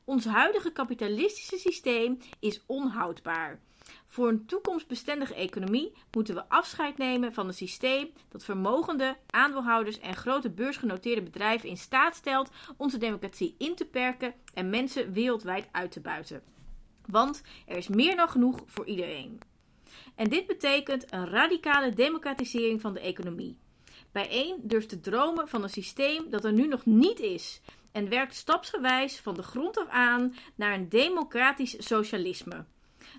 Ons huidige kapitalistische systeem is onhoudbaar. Voor een toekomstbestendige economie moeten we afscheid nemen van een systeem dat vermogende aandeelhouders en grote beursgenoteerde bedrijven in staat stelt onze democratie in te perken en mensen wereldwijd uit te buiten. Want er is meer dan genoeg voor iedereen. En dit betekent een radicale democratisering van de economie. Bijeen durft te dromen van een systeem dat er nu nog niet is en werkt stapsgewijs van de grond af aan naar een democratisch socialisme.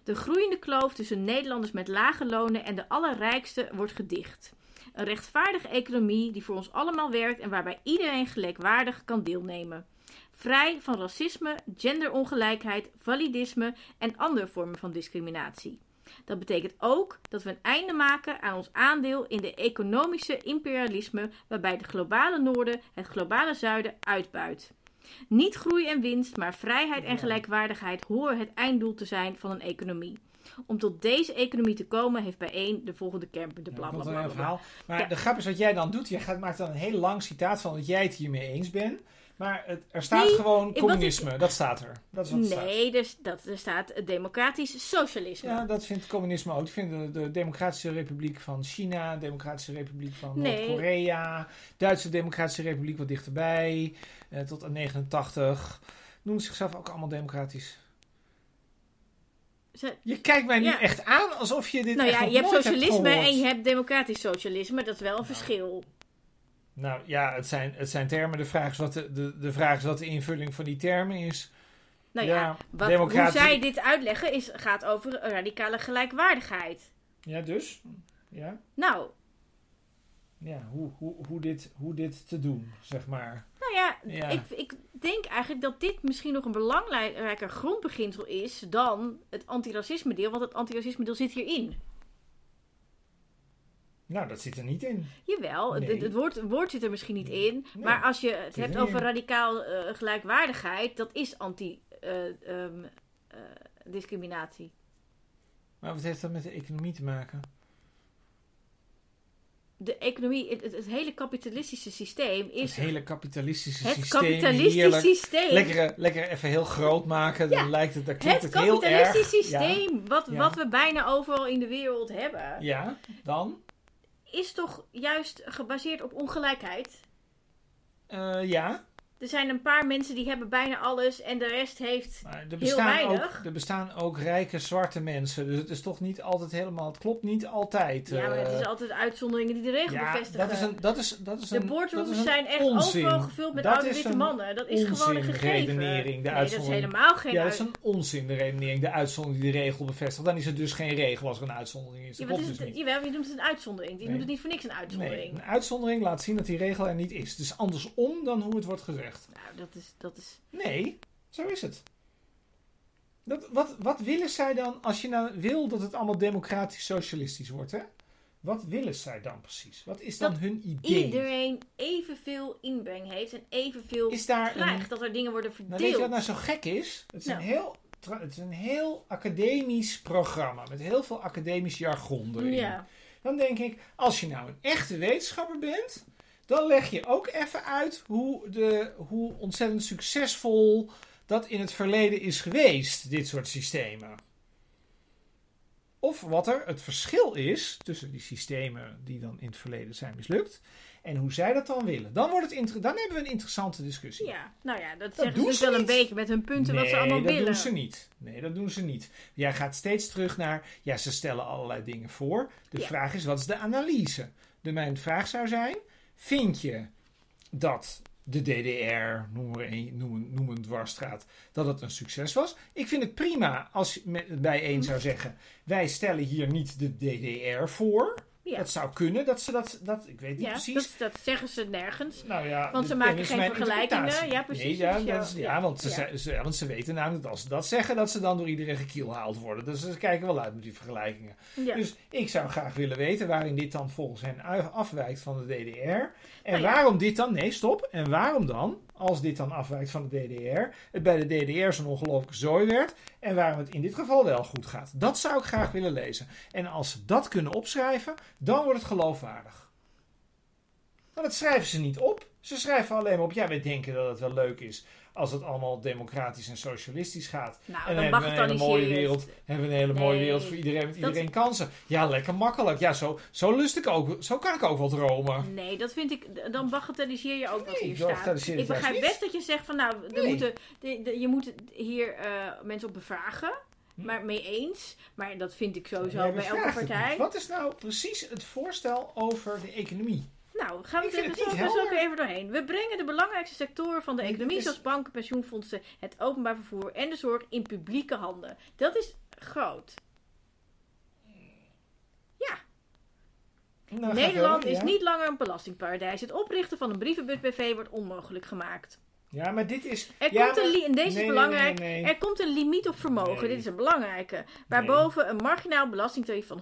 De groeiende kloof tussen Nederlanders met lage lonen en de allerrijkste wordt gedicht. Een rechtvaardige economie die voor ons allemaal werkt en waarbij iedereen gelijkwaardig kan deelnemen. Vrij van racisme, genderongelijkheid, validisme en andere vormen van discriminatie. Dat betekent ook dat we een einde maken aan ons aandeel in de economische imperialisme waarbij de globale noorden het globale zuiden uitbuit. Niet groei en winst, maar vrijheid en gelijkwaardigheid horen het einddoel te zijn van een economie. Om tot deze economie te komen heeft bijeen de volgende kernpunten. Ja, Bla, verhaal. Maar Ja. de grap is wat jij dan doet. Je gaat, maakt dan een heel lang citaat van dat jij het hiermee eens bent. Maar het, er staat Nee, gewoon communisme. Dat staat er. Dat is wat staat. Nee, dus dat, er staat democratisch socialisme. Ja, dat vindt communisme ook. Die vinden de Democratische Republiek van China, Democratische Republiek van Nee. Noord-Korea, Duitse Democratische Republiek wat dichterbij, eh, tot aan 89. Noemen zichzelf ook allemaal democratisch. Ze- Je kijkt mij nu Ja. echt aan alsof je dit nou ja, je hebt socialisme en je hebt democratisch socialisme. Dat is wel een Nou. verschil. Nou ja, het zijn, het zijn termen. De vraag, is wat de, de, de vraag is wat de invulling van die termen is. Nou ja, Ja, wat, democratie- hoe zij dit uitleggen is, gaat over radicale gelijkwaardigheid. Ja, dus. Ja, Nou, ja hoe, hoe, hoe, dit, hoe dit te doen, zeg maar. nou ja, Ja. Ik, ik denk eigenlijk dat dit misschien nog een belangrijker grondbeginsel is dan het antiracisme deel, want het antiracisme deel zit hierin. Nou, dat zit er niet in. Jawel, het, Nee. het, woord, het woord zit er misschien niet in. Nee, maar als je het hebt over radicaal eh, gelijkwaardigheid, dat is anti-discriminatie. Maar wat heeft dat met de economie te maken? de economie, het, het, het hele kapitalistische systeem Het is hele kapitalistische het systeem. kapitalistisch heerlijk. systeem. Lekker, lekker even heel groot maken. Ja. Dan lijkt het, dan klinkt het het, heel erg. kapitalistisch Ja. systeem, wat, Ja. wat we bijna overal in de wereld hebben, Ja, dan? Is toch juist gebaseerd op ongelijkheid. Eh, ja. Er zijn een paar mensen die hebben bijna alles en de rest heeft. Maar er Heel bestaan, ook, weinig. er bestaan ook rijke zwarte mensen. Dus het is toch niet altijd helemaal... Het klopt niet altijd. Ja, maar het eh, is altijd uitzonderingen die de regel ja, bevestigen. dat is een, dat is, dat is de boardrooms is zijn echt onzin. overal gevuld met Dat oude is witte mannen. Dat is gewoon een gegeven. onzinredenering, de nee, dat is helemaal geen Ja, dat is een onzin, de redenering. De uitzondering die de regel bevestigt. Dan is het dus geen regel als er een uitzondering is. Dat klopt het dus is, niet. jawel, je noemt het een uitzondering. Je Nee. noemt het niet voor niks een Nee, uitzondering. een uitzondering laat zien dat die regel er niet is. Het is andersom dan hoe het wordt gezegd. Nou, dat is, dat is... Nee, zo is het. Dat, wat, wat willen zij dan, als je nou wil dat het allemaal democratisch-socialistisch wordt, hè? Wat willen zij dan precies? Wat is dan Dat hun idee? Iedereen evenveel inbreng heeft en evenveel Is daar een, krijgt. Dat er dingen worden nou, verdeeld. weet je wat nou zo gek is? Het is, een, Nou. heel, het is een heel academisch programma met heel veel academisch jargon erin. ja. Dan denk ik, als je nou een echte wetenschapper bent, dan leg je ook even uit hoe, de, hoe ontzettend succesvol dat in het verleden is geweest, dit soort systemen. Of wat er het verschil is tussen die systemen die dan in het verleden zijn mislukt en hoe zij dat dan willen. Dan, wordt het dan hebben we een interessante discussie. ja, nou ja, dat, doen zeggen ze dus wel een beetje met hun punten wat ze allemaal nee, dat willen. doen ze niet. Nee, dat doen ze niet. Jij gaat steeds terug naar, ja, ze stellen allerlei dingen voor. De Ja. vraag is, wat is de analyse? De, mijn vraag zou zijn, vind je dat de DDR, noem, een, noem, een- dwarsstraat, dat het een succes was? Ik vind het prima als bij één zou zeggen, wij stellen hier niet de DDR voor. Ja. Dat zou kunnen, dat ze dat, dat ik weet niet Ja, precies. dat, dat zeggen ze nergens. Nou ja, Want ze maken geen vergelijkingen. Ja, precies. Nee, ja, Dus dat is- ja, want, ze, ze- want ze weten namelijk dat als ze dat zeggen, dat ze dan door iedereen gekielhaald worden. Dus ze kijken wel uit met die vergelijkingen. Dus ik zou graag willen weten waarin dit dan volgens hen afwijkt van de DDR. En Nou waarom dit dan, nee stop, en waarom dan, als dit dan afwijkt van de DDR, het bij de DDR zo'n ongelooflijke zooi werd. En waarom het in dit geval wel goed gaat. Dat zou ik graag willen lezen. En als ze dat kunnen opschrijven, dan wordt het geloofwaardig. Maar dat schrijven ze niet op. Ze schrijven alleen maar op, ja, wij denken dat het wel leuk is als het allemaal democratisch en socialistisch gaat. nou, en dan dan hebben we een hele mooie wereld. Hebben we een hele mooie wereld voor iedereen met dat- iedereen kansen. Ja, lekker makkelijk. Ja, zo, zo lust ik ook. Zo kan ik ook wel dromen. Nee, dat vind ik. Dan bagatelliseer je ook wat Nee, hier ik staat. Ik begrijp best dat je zegt van nou, er Nee. moeten, de, de- je moet hier eh, mensen op bevragen. Hm. Maar mee eens. Maar dat vind ik sowieso bij elke partij. Wat is nou precies het voorstel over de economie? Nou, gaan we het even, het zo, niet zo helder. even doorheen. We brengen de belangrijkste sectoren van de economie, is- zoals banken, pensioenfondsen, het openbaar vervoer en de zorg, in publieke handen. Dat is groot. Ja, Nou, Nederland is niet langer een belastingparadijs. Het oprichten van een brievenbus BV wordt onmogelijk gemaakt. Ja, maar dit is... Er ja, komt een maar- li- en deze nee, is belangrijk. nee, nee, nee. Er komt een limiet op vermogen. Dit is een belangrijke. Waarboven een marginaal belastingtarief van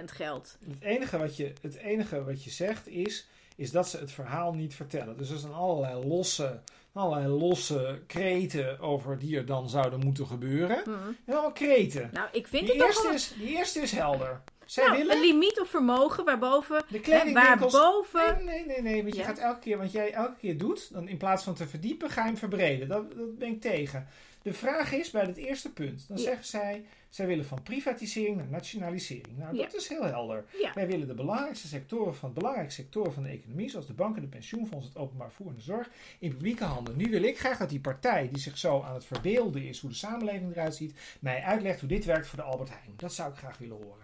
100% geldt. Het enige, wat je, het enige wat je zegt is, is dat ze het verhaal niet vertellen. Dus er zijn allerlei losse, allerlei losse kreten over die er dan zouden moeten gebeuren. Hm. En allemaal kreten. Nou, ik vind Die het toch wel... is, die eerste is helder. Zij Nou, willen een limiet op vermogen waarboven... de kledingwinkels... waarboven... Nee, nee, nee, nee. Want je gaat elke keer, wat jij elke keer doet, dan in plaats van te verdiepen, ga je hem verbreden. Dat, dat ben ik tegen. De vraag is bij het eerste punt. Dan Ja. zeggen zij, zij willen van privatisering naar nationalisering. Nou, Ja. dat is heel helder. Wij willen de belangrijkste sectoren van, belangrijkste sectoren van de economie, zoals de banken, de pensioenfondsen, het openbaar vervoer en de zorg, in publieke handen. Nu wil ik graag dat die partij, die zich zo aan het verbeelden is hoe de samenleving eruit ziet, mij uitlegt hoe dit werkt voor de Albert Heijn. Dat zou ik graag willen horen.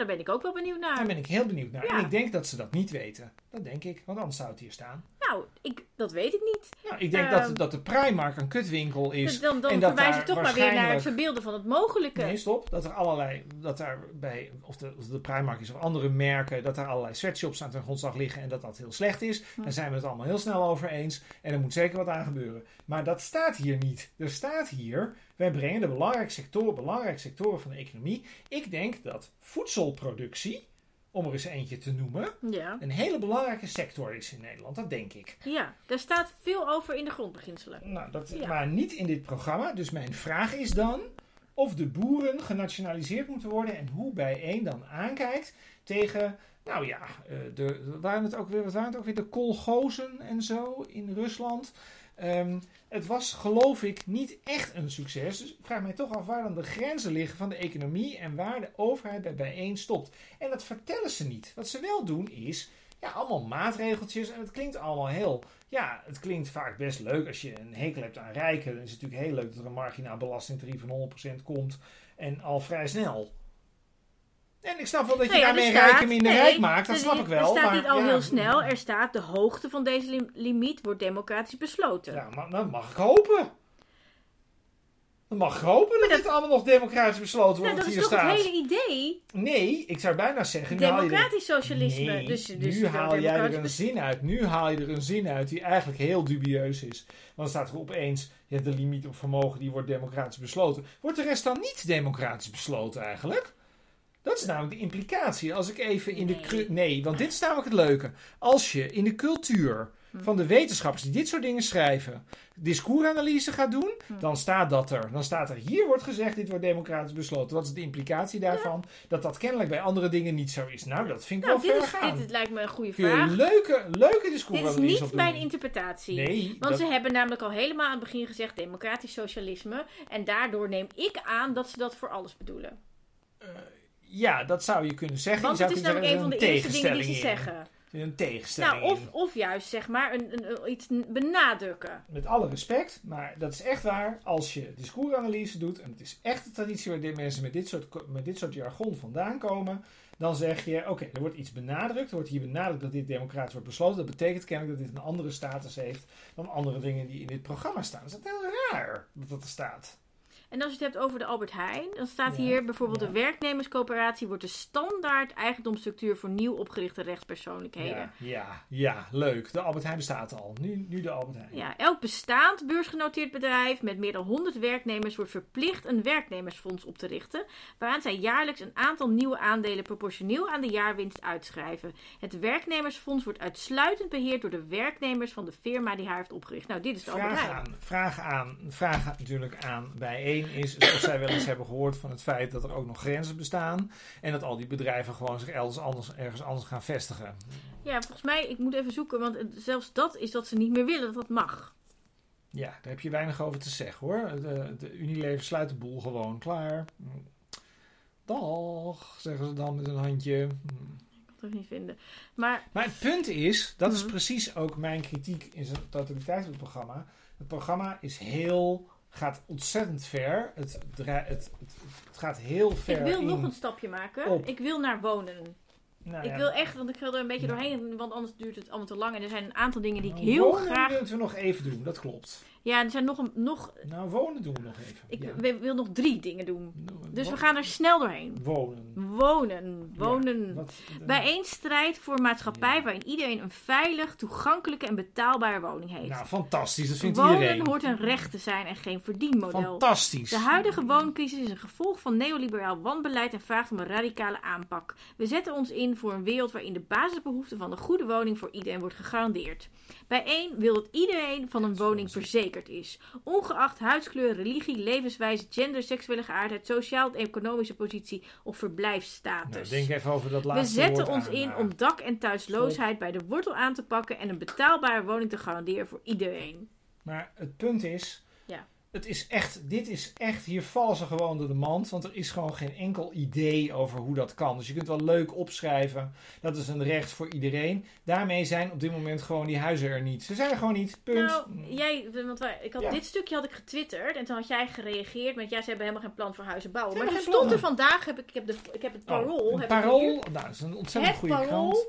Daar ben ik ook wel benieuwd naar. Daar ben ik heel benieuwd naar. Ja. En ik denk dat ze dat niet weten. Dat denk ik, want anders zou het hier staan. Nou, ik, dat weet ik niet. Nou, ik denk Ehm, dat, dat de Primark een kutwinkel is. Dus dan dan en dat verwijs ik toch maar weer naar het verbeelden van het mogelijke. Nee, stop. Dat er allerlei, dat daar bij, of de, of de Primark is of andere merken, dat er allerlei sweatshops aan ten grondslag liggen en dat dat heel slecht is. Hm. Daar zijn we het allemaal heel snel over eens. En er moet zeker wat aan gebeuren. Maar dat staat hier niet. Er staat hier, wij brengen de belangrijke sectoren, belangrijke sectoren van de economie. Ik denk dat voedselproductie, om er eens eentje te noemen, Ja. een hele belangrijke sector is in Nederland. Dat denk ik. ja, daar staat veel over in de grondbeginselen. Nou, dat, Ja. Maar niet in dit programma. Dus mijn vraag is dan of de boeren genationaliseerd moeten worden en hoe bijeen dan aankijkt tegen, nou ja, eh, de, waren het ook weer, wat waren het ook weer, de kolgozen en zo in Rusland. Ehm, het was, geloof ik, niet echt een succes. Dus ik vraag mij toch af waar dan de grenzen liggen van de economie en waar de overheid bij bijeen stopt. En dat vertellen ze niet. Wat ze wel doen is, ja, allemaal maatregeltjes en het klinkt allemaal heel ja, het klinkt vaak best leuk als je een hekel hebt aan rijken. Dan is het natuurlijk heel leuk dat er een marginaal belastingtarief van 100% komt. En al vrij snel. En ik snap wel dat je Nou ja, daarmee staat- rijken minder nee, rijk maakt. Dat snap ik wel. Er staat maar, niet al ja, heel snel. Er staat de hoogte van deze lim- limiet wordt democratisch besloten. Ja, maar dat mag ik hopen. Dan mag ik hopen dat, dat- dit allemaal nog democratisch besloten nou, wordt. dat wat is hier toch staat. het hele idee? Nee, ik zou bijna zeggen. Democratisch socialisme. Nee, dus, dus nu haal jij er een zin uit. Nu haal je er een zin uit die eigenlijk heel dubieus is. Want dan staat er opeens, ja, de limiet op vermogen die wordt democratisch besloten. Wordt de rest dan niet democratisch besloten eigenlijk? Dat is namelijk de implicatie. Als ik even in de... Nee. want dit is namelijk het leuke. Als je in de cultuur Hm. van de wetenschappers die dit soort dingen schrijven, discoursanalyse gaat doen, Hm. dan staat dat er. Dan staat er, hier wordt gezegd, dit wordt democratisch besloten. Wat is de implicatie daarvan? Dat dat kennelijk bij andere dingen niet zo is. Nou, dat vind ik Nou, wel dit, ver is, gaan. dit lijkt me een goede Kun je vraag. een leuke, leuke Dit discoursanalyse is op niet mijn interpretatie. Nee, Want dat- ze hebben namelijk al helemaal aan het begin gezegd democratisch socialisme. En daardoor neem ik aan dat ze dat voor alles bedoelen. Ja, dat zou je kunnen zeggen. Want je het is namelijk een van de er eerste dingen die ze zeggen. in. Een tegenstelling. Nou, of, of juist zeg maar een, een, een- iets benadrukken. Met alle respect, maar dat is echt waar. Als je discoursanalyse doet, en het is echt de traditie waar dit mensen met dit soort, met dit soort jargon vandaan komen, dan zeg je, oké, er wordt iets benadrukt. Er wordt hier benadrukt dat dit democratisch wordt besloten. Dat betekent kennelijk dat dit een andere status heeft dan andere dingen die in dit programma staan. Dat is heel raar dat dat er staat. En als je het hebt over de Albert Heijn, dan staat Ja, hier bijvoorbeeld ja. de werknemerscoöperatie wordt de standaard eigendomsstructuur voor nieuw opgerichte rechtspersoonlijkheden. Ja, ja, ja, leuk. De Albert Heijn bestaat al. Nu, nu de Albert Heijn. Ja, elk bestaand beursgenoteerd bedrijf met meer dan 100 werknemers wordt verplicht een werknemersfonds op te richten, waaraan zij jaarlijks een aantal nieuwe aandelen proportioneel aan de jaarwinst uitschrijven. Het werknemersfonds wordt uitsluitend beheerd door de werknemers van de firma die haar heeft opgericht. Nou, dit is de Albert Vraag Heijn. aan, vraag aan, vraag natuurlijk aan bij is of zij wel eens hebben gehoord van het feit dat er ook nog grenzen bestaan en dat al die bedrijven gewoon zich elders anders, ergens anders gaan vestigen. Ja, volgens mij, ik moet even zoeken, want zelfs dat is dat ze niet meer willen dat dat mag. Ja, daar heb je weinig over te zeggen hoor. De, de Unilever sluit de boel gewoon klaar. Dag, zeggen ze dan met een handje. Ik kan het ook niet vinden. Maar Maar het punt is, dat is Mhm. precies ook mijn kritiek in zijn totaliteit op het programma. Het programma is heel, gaat ontzettend ver. Het, het, het, het gaat heel ver. ik wil in, nog een stapje maken. op. Ik wil naar wonen. nou Ik ja, wil echt, want ik ga er een beetje Ja. doorheen, want anders duurt het allemaal te lang. En er zijn een aantal dingen die ik nou, heel wonen graag... moeten we nog even doen, dat klopt. Ja, er zijn nog, een, nog Nou, wonen doen we nog even. ik Ja. wil- wil nog drie dingen doen. Nou, Dus we gaan er snel doorheen. Wonen. Wonen, wonen. Ja, wat- Bij één strijd voor een maatschappij Ja. waarin iedereen een veilig, toegankelijke en betaalbare woning heeft. Nou, fantastisch. Dat vindt Wonen iedereen. hoort een recht te zijn en geen verdienmodel. Fantastisch. De huidige wooncrisis is een gevolg van neoliberaal wanbeleid en vraagt om een radicale aanpak. We zetten ons in voor een wereld waarin de basisbehoefte van een goede woning voor iedereen wordt gegarandeerd. Bijeen wil dat iedereen van een woning verzekerd is, ongeacht huidskleur, religie, levenswijze, gender, seksuele geaardheid, sociaal-economische positie of verblijfsstatus. Nou, denk even over dat We laatste zetten woord ons aan, in eh. om dak- en thuisloosheid bij de wortel aan te pakken en een betaalbare woning te garanderen voor iedereen. Maar het punt is. Het is echt, dit is echt, hier vallen ze gewoon door de mand. Want er is gewoon geen enkel idee over hoe dat kan. Dus je kunt wel leuk opschrijven. Dat is een recht voor iedereen. Daarmee zijn op dit moment gewoon die huizen er niet. Ze zijn er gewoon niet. Punt. Nou, jij, want wij, ik had, Ja. dit stukje had ik getwitterd en toen had jij gereageerd met ja, ze hebben helemaal geen plan voor huizen bouwen. Maar geen stond er vandaag, heb ik, ik, heb, de, ik heb het Oh, parool. een heb ik hier. parool. Nou, dat is een ontzettend Het goede parool. krant.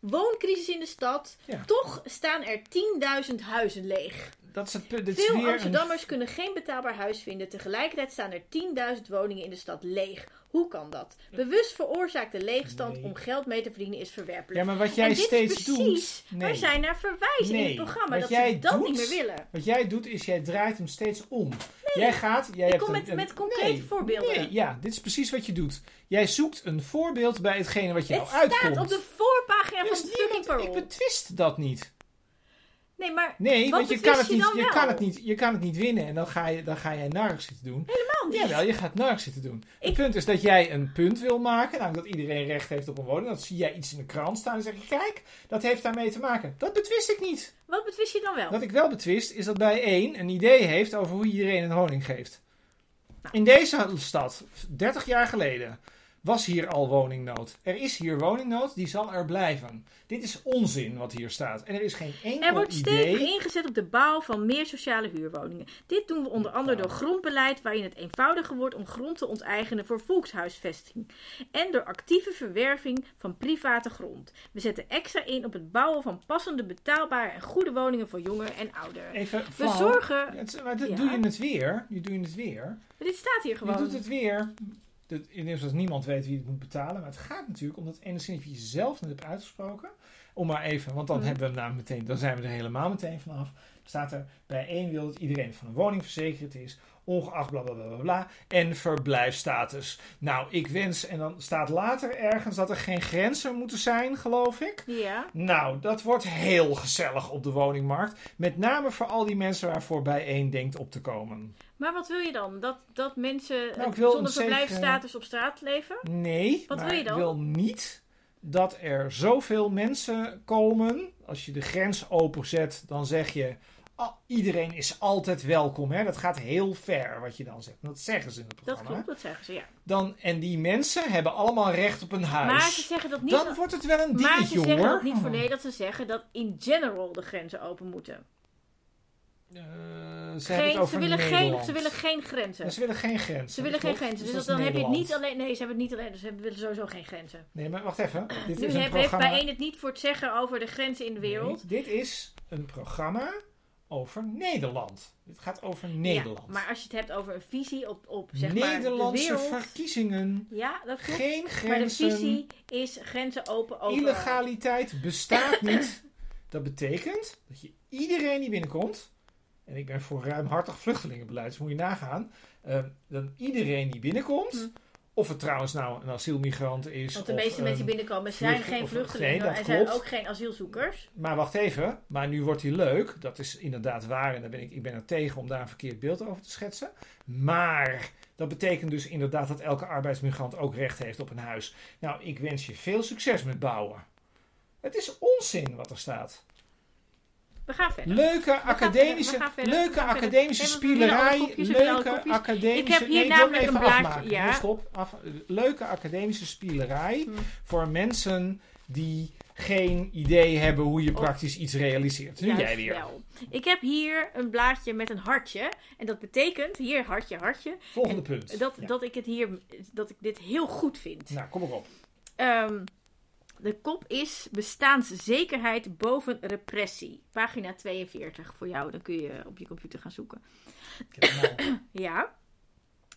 Wooncrisis in de stad. Ja. Toch staan er 10.000 huizen leeg. Dat is het punt. Dit Veel weer een- Amsterdammers kunnen geen betaalbaar huis vinden. Tegelijkertijd staan er 10.000 woningen in de stad leeg. Hoe kan dat? Bewust veroorzaakte leegstand Nee. om geld mee te verdienen is verwerpelijk. Ja, maar wat jij en dit steeds is precies doet. waar Nee. zij naar verwijzen in het programma. Wat dat jij ze dat doet- niet meer willen. Wat jij doet is, jij draait hem steeds om. Jij gaat... Jij Ik hebt kom met- een- met concrete voorbeelden. Nee, ja, dit is precies wat je doet. Jij zoekt een voorbeeld bij hetgene wat jou Het uitkomt. staat op de voorpagina van het fucking niemand- ik parool. betwist dat niet. Nee, maar Nee, want je kan, het je niet, je, wel? kan het niet, je kan het niet winnen en dan ga je, dan ga jij narig zitten doen. helemaal niet. Jawel, je gaat narig zitten doen. Het punt is dat jij een punt wil maken, namelijk dat iedereen recht heeft op een woning. Dan zie jij iets in de krant staan en zeg je, kijk, dat heeft daarmee te maken. Dat betwist ik niet. Wat betwist je dan wel? Wat ik wel betwist is dat bij één een idee heeft over hoe iedereen een woning geeft. Nou. In deze stad, 30 jaar geleden, was hier al woningnood. Er is hier woningnood, die zal er blijven. Dit is onzin wat hier staat. En er is geen enkel Er wordt idee... stevig ingezet op de bouw van meer sociale huurwoningen. Dit doen we onder andere door grondbeleid waarin het eenvoudiger wordt om grond te onteigenen voor volkshuisvesting. En door actieve verwerving van private grond. We zetten extra in op het bouwen van passende, betaalbare en goede woningen voor jongeren en ouderen. Even We zorgen... Het, maar dit Ja. doe je het weer. Je doet het weer. Dit staat hier Je gewoon. doet het weer. Dat, in eerste dat niemand weet wie het moet betalen. Maar het gaat natuurlijk om dat ene zinnetje je zelf net hebt uitgesproken. Om maar even, want dan Mhm. hebben we hem nou meteen, dan zijn we er helemaal meteen vanaf. Staat er bij één wil dat iedereen van een woning verzekerd is. Ongeacht bla bla bla bla bla. En verblijfstatus. Nou, ik wens, en dan staat later ergens dat er geen grenzen moeten zijn, geloof ik. Ja. Nou, dat wordt heel gezellig op de woningmarkt. Met name voor al die mensen waarvoor bij één denkt op te komen. Maar wat wil je dan? Dat, dat mensen Nou, ik zonder verblijfsstatus op straat leven? Nee, Wat maar wil je ik dan? wil niet dat er zoveel mensen komen. Als je de grens openzet, dan zeg je... "Ah, iedereen is altijd welkom. Hè? Dat gaat heel ver wat je dan zegt. Dat zeggen ze in het Dat programma. klopt, dat zeggen ze, ja. Dan, en die mensen hebben allemaal recht op een huis. Maar ze zeggen dat niet... dan wordt het wel een Maar dingetje ze zeggen hoor. dat niet voor nee, dat ze zeggen dat in general de grenzen open moeten. Eh, ze Geen, het over ze, willen geen, ze willen geen grenzen. Ja, ze willen geen grenzen. Ze willen geen grenzen. Dus dan heb je het niet alleen. Nee, ze hebben het niet alleen. Dus ze willen sowieso geen grenzen. Nee, maar wacht even. Dit Nu is een heeft, programma... bijeen het niet voor het zeggen over de grenzen in de wereld. Nee, dit is een programma over Nederland. Dit gaat over Nederland. Ja, maar als je het hebt over een visie op, op zeg maar, de Nederlandse wereld. verkiezingen. Ja, dat klopt. Geen maar de grenzen. visie is grenzen open overal. Illegaliteit bestaat niet. Dat betekent dat je iedereen die binnenkomt. En ik ben voor ruimhartig vluchtelingenbeleid, dus moet je nagaan. eh, dan iedereen die binnenkomt. Hm. Of het trouwens nou een asielmigrant is. Want de meeste mensen die binnenkomen zijn vlucht- geen vluchtelingen nee, en zijn ook geen asielzoekers. Maar wacht even, maar nu wordt hij leuk. Dat is inderdaad waar en daar ben ik, ik ben er tegen om daar een verkeerd beeld over te schetsen. Maar dat betekent dus inderdaad dat elke arbeidsmigrant ook recht heeft op een huis. Nou, ik wens je veel succes met bouwen. Het is onzin wat er staat. We gaan verder. Leuke academische, we verder, leuke academische spielerij. Leuke academische... Ik heb hier nee, namelijk een blaadje, afmaken. ja. Nee, stop. Af, leuke academische spielerij Hm. voor mensen die geen idee hebben hoe je Of- praktisch iets realiseert. Nu Juist jij weer. wel. Ik heb hier een blaadje met een hartje. En dat betekent, hier hartje, hartje. Volgende En punt. Dat, Ja. dat ik het hier, dat ik dit heel goed vind. Nou, kom erop. Ehm, de kop is bestaanszekerheid boven repressie. Pagina 42 voor jou. Dan kun je op je computer gaan zoeken. Ja.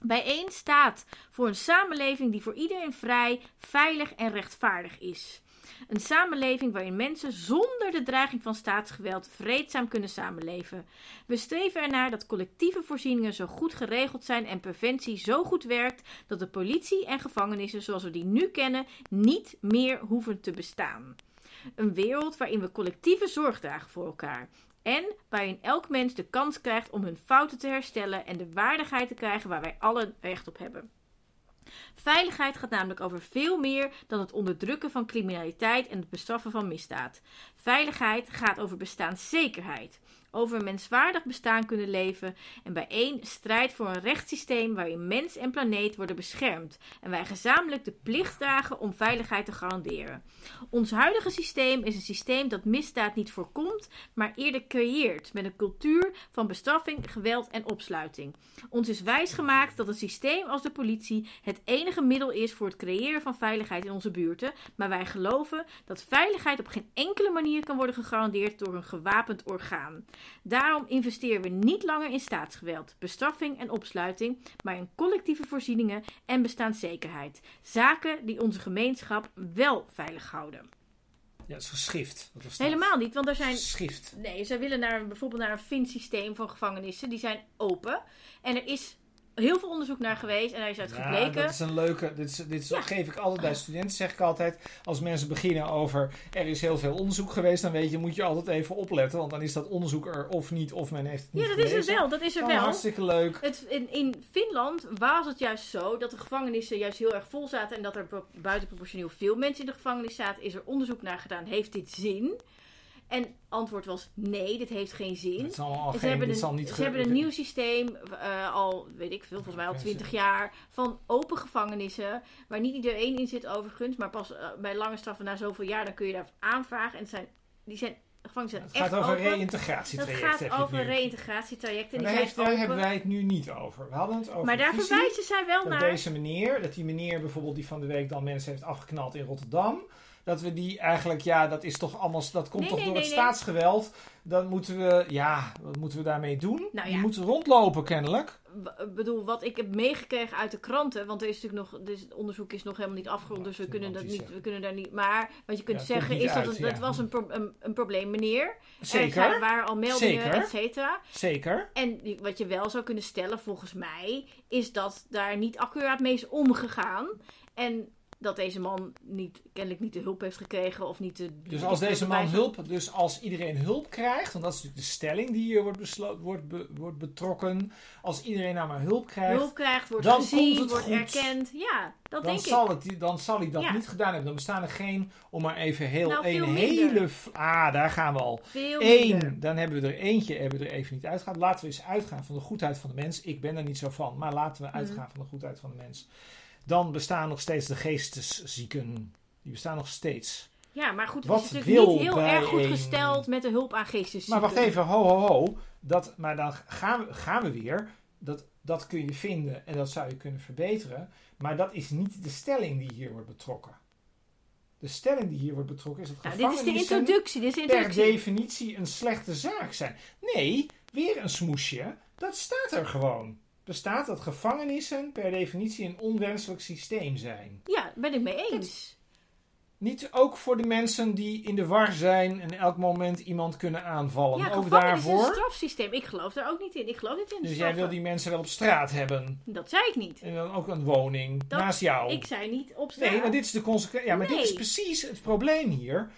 Bijeen staat voor een samenleving die voor iedereen vrij, veilig en rechtvaardig is. Een samenleving waarin mensen zonder de dreiging van staatsgeweld vreedzaam kunnen samenleven. We streven ernaar dat collectieve voorzieningen zo goed geregeld zijn en preventie zo goed werkt dat de politie en gevangenissen zoals we die nu kennen niet meer hoeven te bestaan. Een wereld waarin we collectieve zorg dragen voor elkaar. En waarin elk mens de kans krijgt om hun fouten te herstellen en de waardigheid te krijgen waar wij allen recht op hebben. Veiligheid gaat namelijk over veel meer dan het onderdrukken van criminaliteit en het bestraffen van misdaad. Veiligheid gaat over bestaanszekerheid. Over een menswaardig bestaan kunnen leven. En bijeen strijd voor een rechtssysteem waarin mens en planeet worden beschermd. En wij gezamenlijk de plicht dragen om veiligheid te garanderen. Ons huidige systeem is een systeem dat misdaad niet voorkomt, maar eerder creëert. Met een cultuur van bestraffing, geweld en opsluiting. Ons is wijsgemaakt dat een systeem als de politie het enige middel is voor het creëren van veiligheid in onze buurten. Maar wij geloven dat veiligheid op geen enkele manier kan worden gegarandeerd door een gewapend orgaan. Daarom investeren we niet langer in staatsgeweld, bestraffing en opsluiting, maar in collectieve voorzieningen en bestaanszekerheid. Zaken die onze gemeenschap wel veilig houden. Ja, het is er staat. Helemaal niet, want er zijn Schrift. Nee, zij willen naar, bijvoorbeeld naar een VIN-systeem van gevangenissen. Die zijn open. En er is heel veel onderzoek naar geweest. En daar is uit Ja, gebleken. dat is een leuke. Dit, is, dit is- Ja. geef ik altijd bij studenten. Zeg ik altijd. Als mensen beginnen over. Er is heel veel onderzoek geweest. Dan weet je, moet je altijd even opletten. Want dan is dat onderzoek er of niet. Of men heeft het niet ja, dat is er wel. Dat is er wel. hartstikke leuk. Het, in, in Finland was het juist zo dat de gevangenissen juist heel erg vol zaten. En dat er bu- buitenproportioneel veel mensen in de gevangenis zaten. Is er onderzoek naar gedaan. Heeft dit zin? En antwoord was nee, dit heeft geen zin. Het zal, al Ze hebben, een, zal niet ze hebben een nieuw systeem, eh, al weet ik veel, volgens mij al twintig jaar, van open gevangenissen. Waar niet iedereen in zit overigens, maar pas eh, bij lange straffen na zoveel jaar, dan kun je daar aanvragen. En het zijn, die zijn, gevangenissen Het zijn gaat echt over open. reïntegratietraject. Dat heb je gaat het over reïntegratietrajecten. Maar daar, heeft, hebben wij het nu niet over. We hadden het over maar daar verwijzen zij wel naar. deze meneer, dat die meneer bijvoorbeeld die van de week dan mensen heeft afgeknald in Rotterdam. Dat we die eigenlijk, ja, dat is toch allemaal, dat komt Nee, toch nee, door nee, het staatsgeweld. Dan moeten we, ja, wat moeten we daarmee doen? Nou Die ja. moeten rondlopen kennelijk. Ik bedoel, wat ik heb meegekregen uit de kranten, want er is natuurlijk nog, dus het onderzoek is nog helemaal niet afgerond, dus we dat kunnen dat niet we kunnen daar niet. Maar wat je kunt Ja, zeggen is dat uit, het, het ja. was een, pro- een, een probleem, meneer. Er Zeker, zijn, waren al meldingen, et cetera. zeker. En die- wat je wel zou kunnen stellen, volgens mij, is dat daar niet accuraat mee is omgegaan. En dat deze man niet, kennelijk niet de hulp heeft gekregen of niet de. Dus als deze man hulp, dus als iedereen hulp krijgt, want dat is natuurlijk de stelling die hier wordt, beslo- wordt, be- wordt betrokken. Als iedereen nou maar hulp krijgt, hulp krijgt, wordt dan gezien, komt het wordt goed. erkend. Ja, dat dan denk ik. zal, het, dan zal hij dat Ja. niet gedaan hebben. Dan bestaan er geen, om maar even heel, Nou, een hele... Ah, daar gaan we al. Veel minder. Dan hebben we er eentje, hebben we er even niet uitgegaan. Laten we eens uitgaan van de goedheid van de mens. Ik ben er niet zo van, maar laten we Mhm. uitgaan van de goedheid van de mens. Dan bestaan nog steeds de geesteszieken. Die bestaan nog steeds. Ja, maar goed, het Wat is natuurlijk niet heel erg goed een- gesteld met de hulp aan geesteszieken. Maar wacht even, ho ho ho. Dat, maar dan gaan we, gaan we weer. Dat, dat kun je vinden en dat zou je kunnen verbeteren. Maar dat is niet de stelling die hier wordt betrokken. De stelling die hier wordt betrokken is dat Nou, dit is de introductie. Dit is de per definitie een slechte zaak zijn. Nee, weer een smoesje. Dat staat er gewoon. Er staat dat gevangenissen per definitie een onwenselijk systeem zijn. Ja, ben ik mee eens. Niet ook voor de mensen die in de war zijn en elk moment iemand kunnen aanvallen. Ja, ook is een strafsysteem. Ik geloof daar ook niet in. Ik geloof niet in Dus jij wil die mensen wel op straat hebben. Dat zei ik niet. En dan ook een woning Dat- naast jou. Ik zei niet op straat. Nee, maar dit is de consequentie. Ja, maar dit is precies het probleem hier.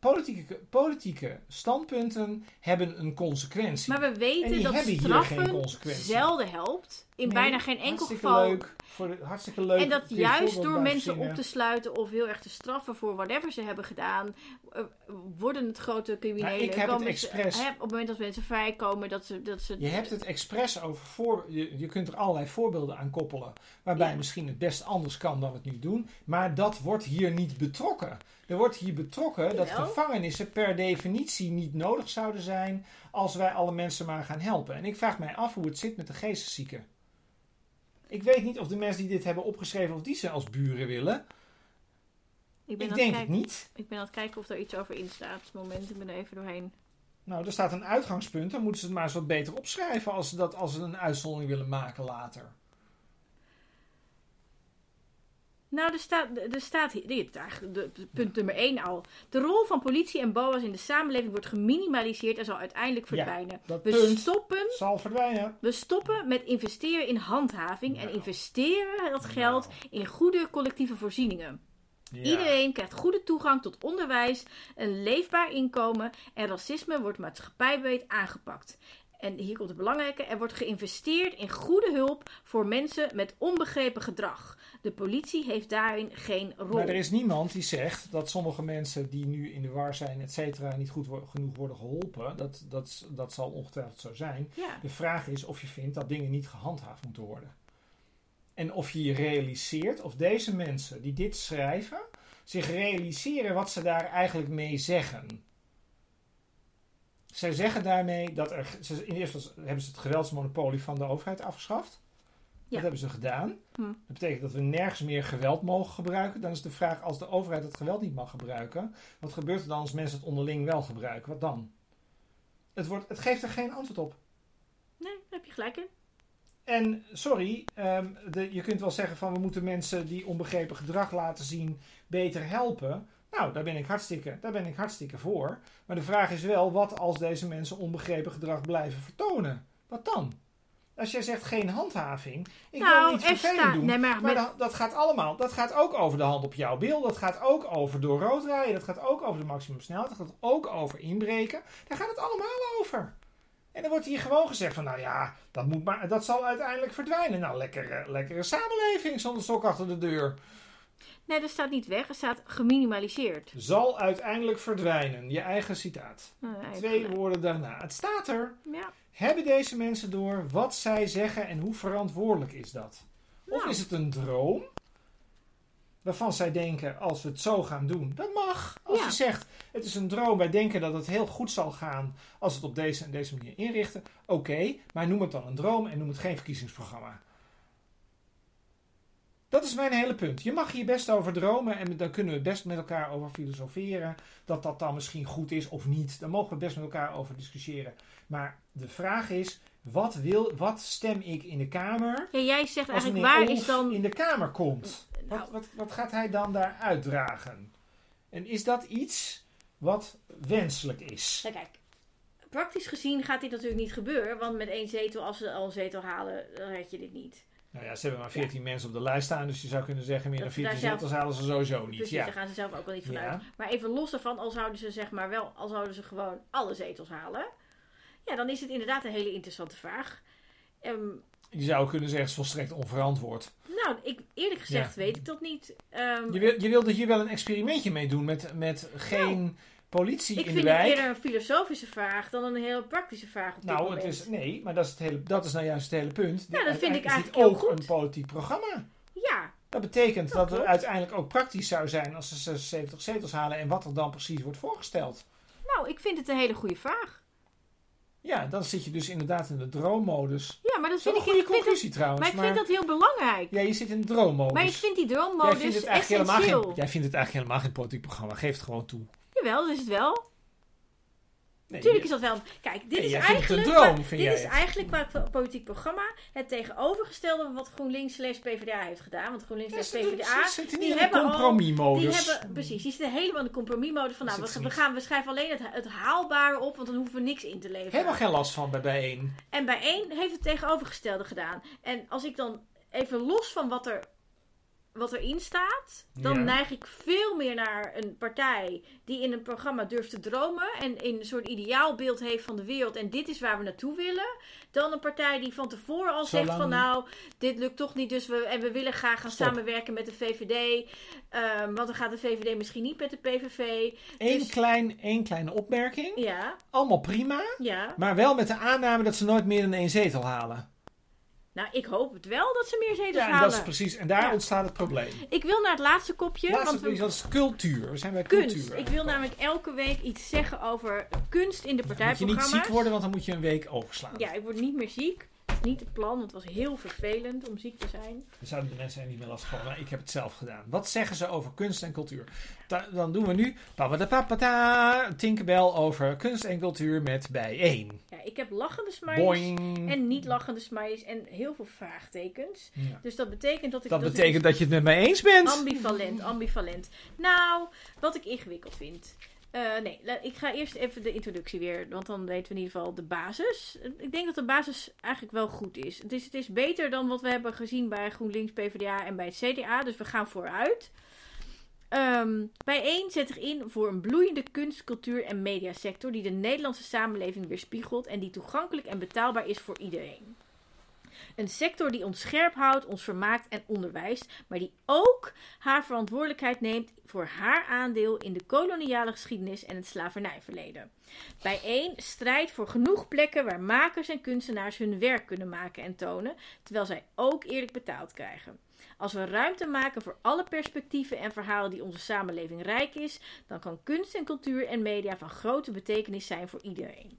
Politieke, politieke standpunten hebben een consequentie. Maar we En weten dat straffen zelden helpt. In Nee, bijna geen enkel hartstikke geval. Leuk, voor de, hartstikke leuk. En dat juist door mensen op te sluiten of heel erg te straffen voor whatever ze hebben gedaan, eh, worden het grote criminelen. Maar ik heb het ze- expres- op het moment dat mensen vrijkomen, dat ze. Dat ze Je hebt het expres over voor. Je, je kunt er allerlei voorbeelden aan koppelen. Waarbij Ja. misschien het best anders kan dan we het nu doen. Maar dat wordt hier niet betrokken. Er wordt hier betrokken dat gevangenissen per definitie niet nodig zouden zijn. als wij alle mensen maar gaan helpen. En ik vraag mij af hoe het zit met de geesteszieken. Ik weet niet of de mensen die dit hebben opgeschreven. of die ze als buren willen. ik, ben Ik denk het het kijken, niet. ik ben aan het kijken of er iets over in staat. Moment, ik ben er even doorheen. Nou, er staat een uitgangspunt. Dan moeten ze het maar eens wat beter opschrijven. als ze, dat, als ze een uitzondering willen maken later. Nou, er staat, er staat hier, dit de, punt nummer 1 al. De rol van politie en BOA's in de samenleving wordt geminimaliseerd en zal uiteindelijk verdwijnen. We punt stoppen zal verdwijnen. We stoppen met investeren in handhaving en investeren dat geld in goede collectieve voorzieningen. Ja. Iedereen krijgt goede toegang tot onderwijs, een leefbaar inkomen en racisme wordt maatschappijbreed aangepakt. En hier komt het belangrijke: er wordt geïnvesteerd in goede hulp voor mensen met onbegrepen gedrag. De politie heeft daarin geen rol. Maar er is niemand die zegt dat sommige mensen die nu in de war zijn, et cetera, niet goed wo- genoeg worden geholpen. Dat, dat, dat zal ongetwijfeld zo zijn. Ja. De vraag is of je vindt dat dingen niet gehandhaafd moeten worden. En of je je realiseert of deze mensen die dit schrijven, zich realiseren wat ze daar eigenlijk mee zeggen. Zij zeggen daarmee dat er. In eerste instantie hebben ze het geweldsmonopolie van de overheid afgeschaft. Ja. Dat hebben ze gedaan. Hm. Dat betekent dat we nergens meer geweld mogen gebruiken. Dan is de vraag: als de overheid het geweld niet mag gebruiken, wat gebeurt er dan als mensen het onderling wel gebruiken? Wat dan? Het, wordt, het geeft er geen antwoord op. Nee, daar heb je gelijk in. En sorry, ehm, de, je kunt wel zeggen van we moeten mensen die onbegrepen gedrag laten zien beter helpen. Nou, daar ben ik hartstikke, daar ben ik hartstikke voor. Maar de vraag is wel, wat als deze mensen onbegrepen gedrag blijven vertonen? Wat dan? Als jij zegt geen handhaving, ik wil nou, niet er vervelend doen. Nee, maar, Maar met- dat, dat gaat allemaal, dat gaat ook over de hand op jouw bil, dat gaat ook over door rood rijden, dat gaat ook over de maximumsnelheid, dat gaat ook over inbreken. Daar gaat het allemaal over. En dan wordt hier gewoon gezegd van, nou ja, dat, moet maar, dat zal uiteindelijk verdwijnen. Nou, lekkere, lekkere samenleving zonder stok achter de deur. nee, er staat niet weg. Er staat geminimaliseerd. Zal uiteindelijk verdwijnen. Je eigen citaat. Nou, Twee gelijk. woorden daarna. Het staat er. Ja. Hebben deze mensen door wat zij zeggen en hoe verantwoordelijk is dat? Of Nou. is het een droom? Waarvan zij denken, als we het zo gaan doen, dat mag. Als Ja. je zegt, het is een droom, wij denken dat het heel goed zal gaan als we het op deze en deze manier inrichten. Oké, maar noem het dan een droom en noem het geen verkiezingsprogramma. Dat is mijn hele punt. Je mag hier best over dromen en daar kunnen we best met elkaar over filosoferen. Dat dat dan misschien goed is of niet. Daar mogen we best met elkaar over discussiëren. Maar de vraag is, wat, wil, wat stem ik in de Kamer Ja, jij zegt als eigenlijk, waar Olf is dan... in de Kamer komt? Nou. Wat, wat, wat gaat hij dan daar uitdragen? En is dat iets wat wenselijk is? Nou, kijk, praktisch gezien gaat dit natuurlijk niet gebeuren. Want met één zetel, als ze al een zetel halen, dan red je dit niet. Nou ja, ze hebben maar 14 mensen op de lijst staan, dus je zou kunnen zeggen, meer dan Dat- 14 daar zelf- zetels halen ze sowieso niet. Precies, Ja. daar gaan ze zelf ook wel niet vanuit. Ja. Maar even los daarvan, al zouden ze zeg maar wel, al zouden ze gewoon alle zetels halen. Ja, dan is het inderdaad een hele interessante vraag. Ehm, Je zou kunnen zeggen, het is volstrekt onverantwoord. nou, ik, eerlijk gezegd Ja. weet ik dat niet. Ehm, Je, wil, je wilde hier wel een experimentje mee doen met, met geen politie ik in de vind het wijk. eerder een filosofische vraag dan een heel praktische vraag op dit Nou, moment. het is, nee, maar dat is, het hele, dat is nou juist het hele punt. Ja, dat vind ik is dit eigenlijk heel ook goed. een politiek programma. Ja, Dat betekent Dat dat het uiteindelijk ook praktisch zou zijn als ze 76 zetels halen en wat er dan precies wordt voorgesteld. nou, ik vind het een hele goede vraag. Ja, dan zit je dus inderdaad in de droommodus. Ja, maar dat is vind een ik, goede ik vind dat, conclusie trouwens. maar ik vind dat heel belangrijk. Ja, je zit in de droommodus. Maar ik vind die jij droommodus vindt het eigenlijk helemaal essentieel. geen, jij vindt het eigenlijk helemaal geen politiek programma. Geef het gewoon toe. Jawel, dat is het wel. Nee, is dat wel. Kijk, dit Nee, is eigenlijk. een droom, dit is het. eigenlijk qua politiek programma het tegenovergestelde van wat GroenLinks slash PvdA heeft gedaan. Want GroenLinks Ja, slash PvdA. ze die niet in de hebben al- compromismodus. Die hebben, precies, die zitten helemaal in de compromismodus van nou, we, gaan, we schrijven alleen het, het haalbare op, want dan hoeven we niks in te leveren. Helemaal geen last van bij bijeen. En bij één heeft het tegenovergestelde gedaan. En als ik dan even los van wat er wat erin staat, dan Ja. neig ik veel meer naar een partij die in een programma durft te dromen en in een soort ideaalbeeld heeft van de wereld en dit is waar we naartoe willen, dan een partij die van tevoren al zegt van nou, dit lukt toch niet, dus we, en we willen graag gaan Stop. samenwerken met de VVD, ehm, want dan gaat de VVD misschien niet met de PVV. Eén Dus- klein, één kleine opmerking. Ja, Allemaal prima. ja. Maar wel met de aanname dat ze nooit meer dan één zetel halen. Nou, ik hoop het wel dat ze meer zetels Ja, halen. dat is precies. En daar Ja. ontstaat het probleem. Ik wil naar het laatste kopje. Laatste want we- dat is cultuur. We zijn bij kunst. cultuur. Ik wil namelijk elke week iets zeggen over kunst in de Dan moet je niet partijprogramma's. ziek worden, want dan moet je een week overslaan. Ja, ik word niet meer ziek. Dat is niet het plan, want het was heel vervelend om ziek te zijn. Dan zouden de mensen er niet meer last van. Maar ik heb het zelf gedaan. Wat zeggen ze over kunst en cultuur? Da- dan doen we nu papatapapata, Tinkerbell over kunst en cultuur met bijeen. Ja, ik heb lachende smileys Boing. en niet lachende smileys en heel veel vraagtekens. Ja. Dus dat betekent dat ik... Dat dat betekent dat je het met mij eens bent. Ambivalent, ambivalent. Nou, wat ik ingewikkeld vind. Eh, nee, ik ga eerst even de introductie weer, want dan weten we in ieder geval de basis. Ik denk dat de basis eigenlijk wel goed is. Het is, het is beter dan wat we hebben gezien bij GroenLinks, PvdA en bij het CDA, dus we gaan vooruit. Ehm bijeen zet zich in voor een bloeiende kunst, cultuur en mediasector die de Nederlandse samenleving weerspiegelt en die toegankelijk en betaalbaar is voor iedereen. Een sector die ons scherp houdt, ons vermaakt en onderwijst, maar die ook haar verantwoordelijkheid neemt voor haar aandeel in de koloniale geschiedenis en het slavernijverleden. Bijeen strijdt voor genoeg plekken waar makers en kunstenaars hun werk kunnen maken en tonen, terwijl zij ook eerlijk betaald krijgen. Als we ruimte maken voor alle perspectieven en verhalen die onze samenleving rijk is, dan kan kunst en cultuur en media van grote betekenis zijn voor iedereen.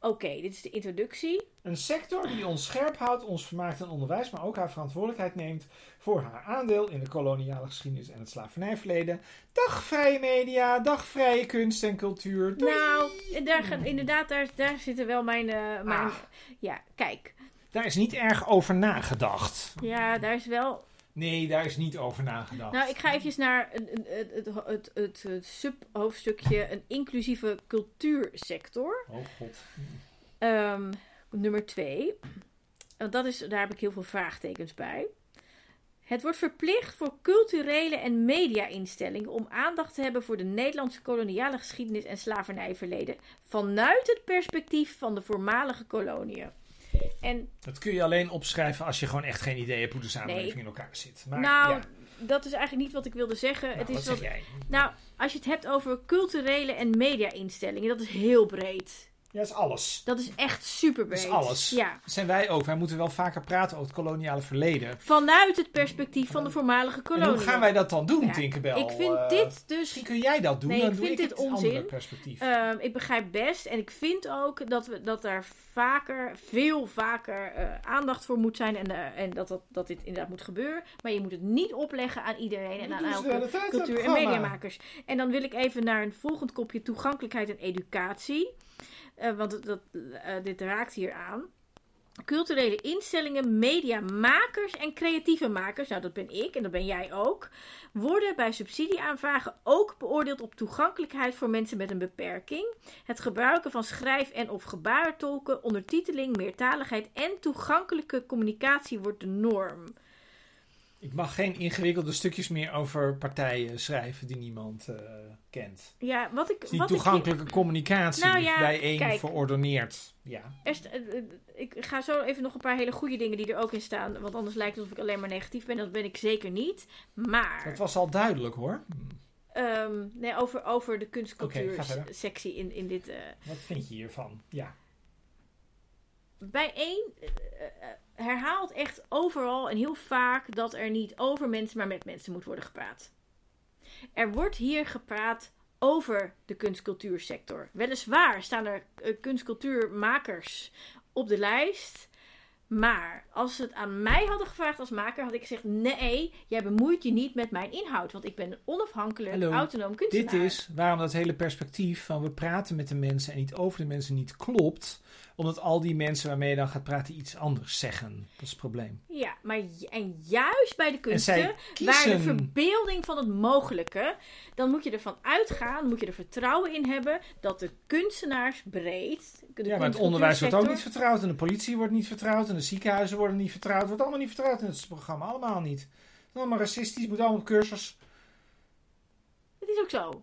Oké, dit is de introductie. Een sector die ons scherp houdt, ons vermaakt en onderwijs, maar ook haar verantwoordelijkheid neemt voor haar aandeel in de koloniale geschiedenis en het slavernijverleden. Dag vrije media, dag vrije kunst en cultuur. Doei. Nou, daar gaan, inderdaad, daar, daar zitten wel mijn. eh, mijn Ah. Ja, kijk. Daar is niet erg over nagedacht. Ja, daar is wel. Nee, daar is niet over nagedacht. Nou, ik ga even naar het, het, het, het, subhoofdstukje: een inclusieve cultuursector. Oh god. Ehm, nummer twee. Dat is, daar heb ik heel veel vraagtekens bij. Het wordt verplicht voor culturele en media-instellingen om aandacht te hebben voor de Nederlandse koloniale geschiedenis en slavernijverleden vanuit het perspectief van de voormalige koloniën. En Dat kun je alleen opschrijven als je gewoon echt geen idee hebt hoe de samenleving Nee. in elkaar zit. Maar, nou, ja. dat is eigenlijk niet wat ik wilde zeggen. Nou, het is wat wat, zeg jij? nou, als je het hebt over culturele en media-instellingen, dat is heel breed. Ja, dat is alles. Dat is echt super breed. Dat is alles. Ja. Dat zijn wij ook. Wij moeten wel vaker praten over het koloniale verleden. Vanuit het perspectief van de voormalige En koloniën. hoe gaan wij dat dan doen, Ja, Tinkerbell? Ik vind Eh, dit dus. Misschien kun jij dat doen, Nee, dan ik doe vind ik dit het onzin. andere perspectief. ehm, ik begrijp best en ik vind ook dat, we, dat daar vaker, veel vaker eh, aandacht voor moet zijn. En, eh, en dat, dat, dat dit inderdaad moet gebeuren. Maar je moet het niet opleggen aan iedereen en Dat aan elke cultuur- en mediamakers. En dan wil ik even naar een volgend kopje toegankelijkheid en educatie. Eh, want dat, eh, dit raakt hier aan. Culturele instellingen, mediamakers en creatieve makers, nou dat ben ik en dat ben jij ook, worden bij subsidieaanvragen ook beoordeeld op toegankelijkheid voor mensen met een beperking. Het gebruiken van schrijf- en of gebarentolken, ondertiteling, meertaligheid en toegankelijke communicatie wordt de norm. Ik mag geen ingewikkelde stukjes meer over partijen schrijven die niemand eh, kent. Ja, wat ik. Hier- toegankelijke communicatie Nou ja, bijeen kijk. verordoneerd. Ja. Er st- eh, eh, ik ga zo even nog een paar hele goede dingen die er ook in staan. Want anders lijkt het alsof ik alleen maar negatief ben. Dat ben ik zeker niet. Maar. Dat was al duidelijk hoor. ehm, nee, over, over de Oké, ga kunstcultuur verder. sectie in, in dit. Wat vind je hiervan? Ja. eh, eh, herhaalt echt overal en heel vaak dat er niet over mensen, maar met mensen moet worden gepraat. Er wordt hier gepraat over de kunstcultuursector. Weliswaar staan er eh, kunstcultuurmakers op de lijst. Maar als ze het aan mij hadden gevraagd als maker, had ik gezegd: nee, jij bemoeit je niet met mijn inhoud. Want ik ben een onafhankelijk, Hallo, autonoom kunstenaar. Dit is waarom dat hele perspectief van we praten met de mensen en niet over de mensen niet klopt. Omdat al die mensen waarmee je dan gaat praten iets anders zeggen. Dat is het probleem. Ja, maar en juist bij de En kunsten, waar de verbeelding van het mogelijke, dan moet je ervan uitgaan, moet je er vertrouwen in hebben dat de kunstenaars breed. De Ja, maar het onderwijs wordt ook niet vertrouwd. En de politie wordt niet vertrouwd. En de ziekenhuizen worden niet vertrouwd. Het wordt allemaal niet vertrouwd in het programma. Allemaal niet. Het is allemaal racistisch. Het moet allemaal op cursus. Het is ook zo.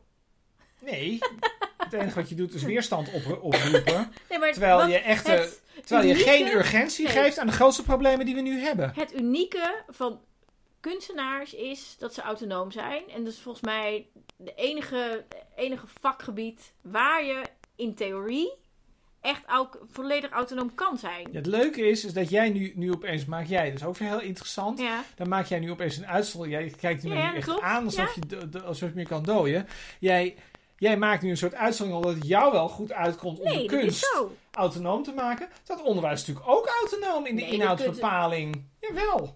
Nee. het enige wat je doet is weerstand op, oproepen. Nee, maar Terwijl wat je echt... het, Terwijl je unieke- geen urgentie geeft aan de grootste problemen die we nu hebben. het unieke van kunstenaars is dat ze autonoom zijn. En dat is volgens mij de enige, enige vakgebied waar je in theorie echt ook volledig autonoom kan zijn. Ja, het leuke is, is dat jij nu, nu opeens maakt jij, dat is ook heel interessant. Ja. Dan maak jij nu opeens een uitslag. Jij kijkt nu Ja, nu echt klopt. aan alsof, je, alsof je meer kan dooien. Jij, jij maakt nu een soort uitslag omdat het jou wel goed uitkomt om Nee, de kunst autonoom te maken. Dat onderwijs is natuurlijk ook autonoom in de Nee, de inhoudsbepaling. Jawel.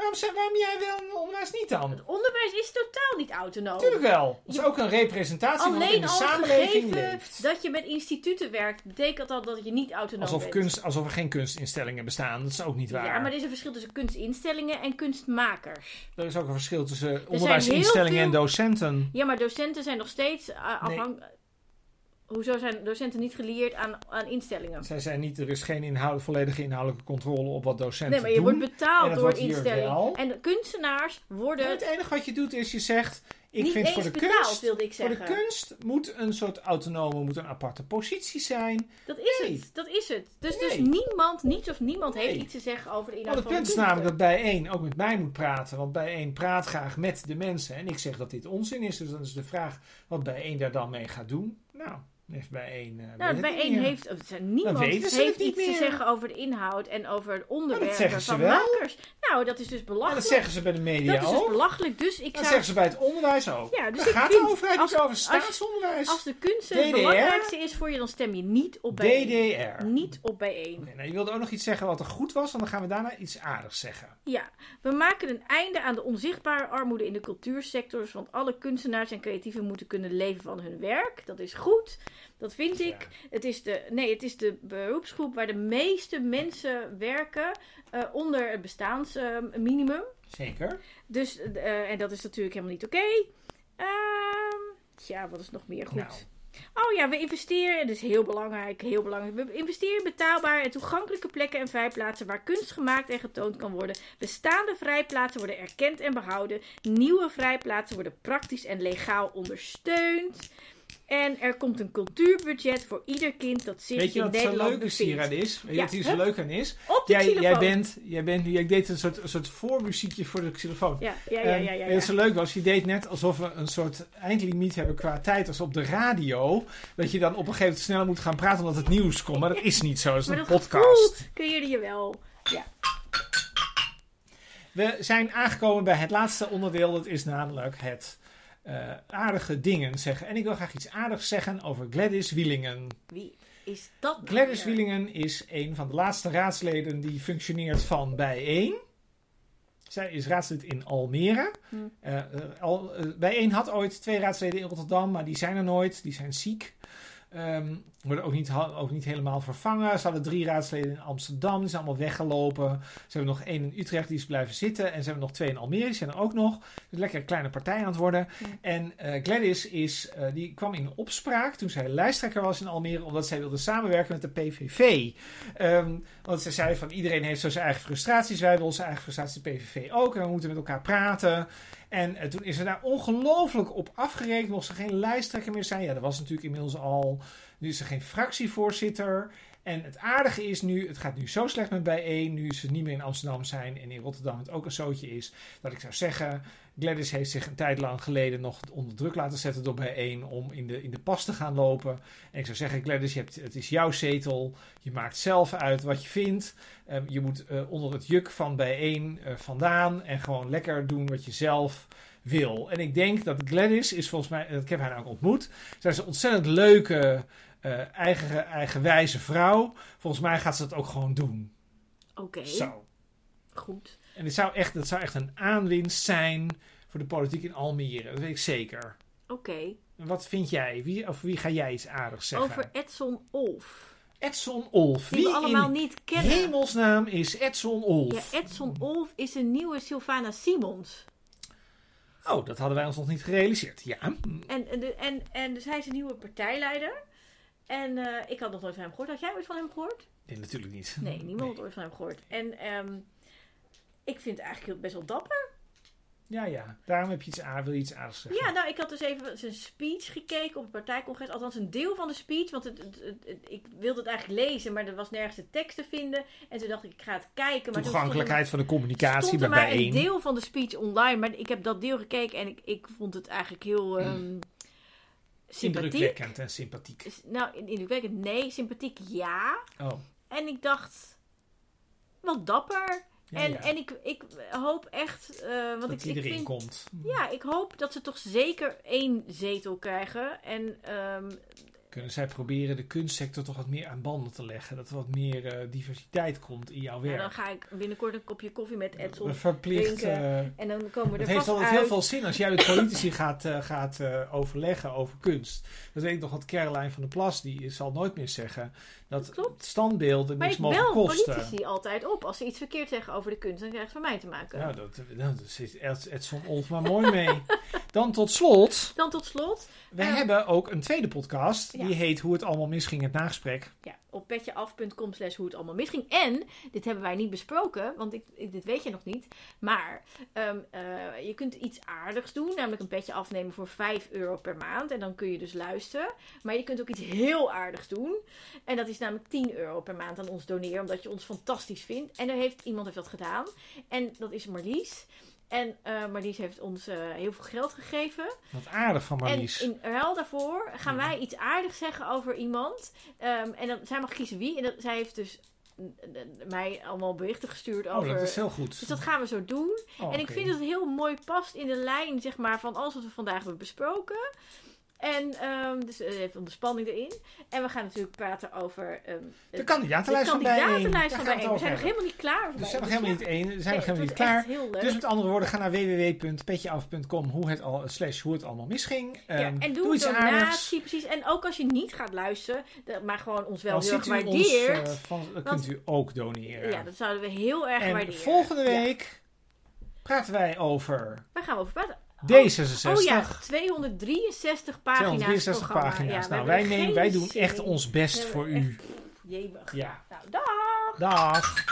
Waarom, waarom jij wel en het onderwijs niet dan? Het onderwijs is totaal niet autonoom. Natuurlijk wel. Dat is ook een representatie van wat in Alleen de al samenleving leeft. dat je met instituten werkt, betekent dat dat je niet autonoom Alsof, bent. kunst, alsof er geen kunstinstellingen bestaan. Dat is ook niet waar. Ja, maar er is een verschil tussen kunstinstellingen en kunstmakers. Er is ook een verschil tussen onderwijsinstellingen en docenten. Ja, maar docenten zijn nog steeds uh, Nee. Hoezo zijn docenten niet gelieerd aan, aan instellingen? Zij zijn niet, er is geen inhoud, volledige inhoudelijke controle op wat docenten Nee, maar je doen. wordt betaald door wordt instellingen. En kunstenaars Maar worden. het enige wat je doet is je zegt, Ik niet vind eens voor de betaald, kunst, wilde ik voor zeggen. de kunst moet een soort autonome, moet een aparte positie zijn. Dat is Nee. het. Dat is het. Dus, dus niemand, niets of niemand Nee. heeft iets te zeggen over de Want inhoud het van punt is namelijk dat bijeen ook met mij moet praten. Want bijeen praat graag met de mensen. En ik zeg dat dit onzin is. Dus dan is de vraag wat bijeen daar dan mee gaat doen. Nou, heeft bijeen. eh, weet Nou, bij één heeft, of niemand heeft het iets te zeggen over de inhoud en over het onderwerp van makers. Nou, dat is dus belachelijk. dat zeggen ze bij de media Dat is dus ook. belachelijk. Dus ik Dat zou, zeggen ze bij het onderwijs ook. Ja, dus Daar gaat vind de overheid als- niet over staatsonderwijs. als de kunst het belangrijkste is voor je, dan stem je niet op bij één. DDR. Niet op bij één. Oké, nou, je wilde ook nog iets zeggen wat er goed was, want dan gaan we daarna iets aardigs zeggen. Ja, we maken een einde aan de onzichtbare armoede in de cultuursectors. Want alle kunstenaars en creatieven moeten kunnen leven van hun werk. Dat is goed. Dat vind ik. Het is de, nee, het is de beroepsgroep waar de meeste mensen werken eh, onder het bestaansminimum. Zeker. dus, eh, en dat is natuurlijk helemaal niet oké. Ehm, ja, wat is nog meer goed? Nou. Oh ja, we investeren, dat is heel belangrijk, heel belangrijk. We investeren in betaalbare en toegankelijke plekken en vrijplaatsen waar kunst gemaakt en getoond kan worden. Bestaande vrijplaatsen worden erkend en behouden. Nieuwe vrijplaatsen worden praktisch en legaal ondersteund. En er komt een cultuurbudget voor ieder kind dat zich Weet je in wat zo Nederland leuk is bevindt. aan is? Weet je Ja, wat hier zo leuk aan is? Op de Jij, jij bent, jij bent, jij deed een soort, een soort voormuziekje voor de xylofoon. Ja, ja, ja, ja. wat zo leuk was? Je deed net alsof we een soort eindlimiet hebben qua tijd als op de radio. Dat je dan op een gegeven moment sneller moet gaan praten omdat het nieuws komt. Maar dat is niet zo. Dat is Maar een dat podcast. creëerde je wel. Ja. We zijn aangekomen bij het laatste onderdeel. Dat is namelijk het eh, aardige dingen zeggen. En ik wil graag iets aardigs zeggen over Gladys Wielingen. Wie is dat? nou Gladys weer? Wielingen is een van de laatste raadsleden die functioneert van Bijeen. Zij is raadslid in Almere. Hm. Eh, al, Bijeen had ooit twee raadsleden in Rotterdam, maar die zijn er nooit. Die zijn ziek. Ehm, worden ook niet, ook niet helemaal vervangen. Ze hadden drie raadsleden in Amsterdam. Die zijn allemaal weggelopen. Ze hebben nog één in Utrecht, die is blijven zitten. En ze hebben nog twee in Almere, die zijn er ook nog. Dus lekker een kleine partij aan het worden. Ja. En eh, Gladys is, eh, die kwam in opspraak toen zij lijsttrekker was in Almere. Omdat zij wilde samenwerken met de PVV. Ehm, want ze zei van iedereen heeft zo zijn eigen frustraties. Wij hebben onze eigen frustraties, de PVV ook. En we moeten met elkaar praten. En eh, toen is ze daar ongelooflijk op afgerekend. Mocht ze geen lijsttrekker meer zijn. Ja, dat was natuurlijk inmiddels al. Nu is ze geen fractievoorzitter. En het aardige is nu, het gaat nu zo slecht met bijeen. Nu ze niet meer in Amsterdam zijn en in Rotterdam het ook een zootje is. Dat ik zou zeggen, Gladys heeft zich een tijd lang geleden nog onder druk laten zetten door bijeen. Om in de, in de pas te gaan lopen. En ik zou zeggen, Gladys, je hebt, het is jouw zetel. Je maakt zelf uit wat je vindt. Ehm, je moet eh, onder het juk van bijeen eh, vandaan. En gewoon lekker doen wat je zelf wil. En ik denk dat Gladys is volgens mij, ik heb haar ook ontmoet. Zij is een ontzettend leuke, eh, eigen, eigenwijze vrouw. Volgens mij gaat ze dat ook gewoon doen. Oké, Zo. goed. En het zou echt, dat zou echt een aanwinst zijn voor de politiek in Almere. Dat weet ik zeker. Oké. Wat vind jij? Wie, of wie ga jij iets aardigs zeggen? Over Edson Olf. Edson Olf. Die we allemaal in niet kennen. hemelsnaam is Edson Olf? Ja, Edson Olf is een nieuwe Sylvana Simons. Oh, dat hadden wij ons nog niet gerealiseerd. Ja. En, en, en, en dus hij is een nieuwe partijleider. En eh, ik had nog nooit van hem gehoord. Had jij ooit van hem gehoord? Nee, natuurlijk niet. Nee, niemand had ooit van hem gehoord. En ehm, ik vind het eigenlijk heel- best wel dapper. Ja, ja. Daarom heb je iets aan, wil je iets aardigs zeggen. Ja, nou, ik had dus even zijn speech gekeken op het partijcongres. Althans, een deel van de speech. Want het, het, het- het- ik wilde het eigenlijk lezen, maar er was nergens de tekst te vinden. En toen dacht ik, ik ga het kijken. Maar Toegankelijkheid van de communicatie stond bij er maar een deel van de speech online. Maar ik heb dat deel gekeken en ik, ik vond het eigenlijk heel ehm sympathiek. Indrukwekkend en sympathiek. Nou, indrukwekkend nee. Sympathiek ja. Oh, En ik dacht, wel dapper. Ja, en, ja. en ik, ik hoop echt, eh, want dat ik, ik iedereen vind komt. ja, ik hoop dat ze toch zeker één zetel krijgen. En ehm, Kunnen zij proberen de kunstsector toch wat meer aan banden te leggen? Dat er wat meer eh, diversiteit komt in jouw nou, werk. dan ga ik binnenkort een kopje koffie met Edson. Verplicht. drinken. En dan komen we het er heeft vast altijd uit. heel veel zin als jij met politici gaat, eh, gaat overleggen over kunst. Dat weet ik nog wat Caroline van der Plas, die zal nooit meer zeggen. Dat klopt. standbeelden Maar niks ik mogen bel kosten. politici altijd op. Als ze iets verkeerd zeggen over de kunst, dan krijgen ze van mij te maken. Ja, dat, nou, dat zit Ed- Edson Olfma mooi mee. Dan tot slot, Dan tot slot, we Eh, hebben ook een tweede podcast. ja. Die heet Hoe het allemaal misging, het nagesprek. ja, op petjeaf.com slash hoe het allemaal misging. En, dit hebben wij niet besproken, want ik, ik- dit weet je nog niet. Maar ehm, eh, je kunt iets aardigs doen, namelijk een petje afnemen voor 5 euro per maand. En dan kun je dus luisteren. Maar je kunt ook iets heel aardigs doen. En dat is namelijk 10 euro per maand aan ons doneren, omdat je ons fantastisch vindt. En er heeft, iemand heeft dat gedaan. En dat is Marlies. En eh, Marlies heeft ons eh, heel veel geld gegeven. Wat aardig van Marlies. En in ruil daarvoor gaan wij iets aardigs zeggen over iemand. Ehm, en dan, zij mag kiezen wie. En dat, zij heeft dus mij allemaal berichten gestuurd oh, over... dat is heel goed. Dus dat gaan we zo doen. Oh, en ik vind dat het heel mooi past in de lijn zeg maar, van alles wat we vandaag hebben besproken. En um, dus eh, even de spanning erin. En we gaan natuurlijk praten over ehm, De kandidatenlijst de van bijeen. kandidatenlijst van bijeen. We zijn nog helemaal niet klaar. We zijn nog helemaal niet één. We zijn nog helemaal niet klaar. Dus met andere woorden, ga naar www.petjeaf.com hoe het al, slash hoe het allemaal misging. Ja, Ehm, en doe, iets een aardigs. donatie, precies. En ook als je niet gaat luisteren, maar gewoon ons wel heel erg waardeert. eh, van, dan Want- kunt u ook doneren. ja, dat zouden we heel erg en waarderen. volgende Ja. week praten wij over Waar gaan we over praten? D66. Oh ja, 263 pagina's 263 programma. pagina's. Ja, nou, wij, nemen, wij doen echt ons best voor u. Jemig. Ja. Nou, dag! Dag.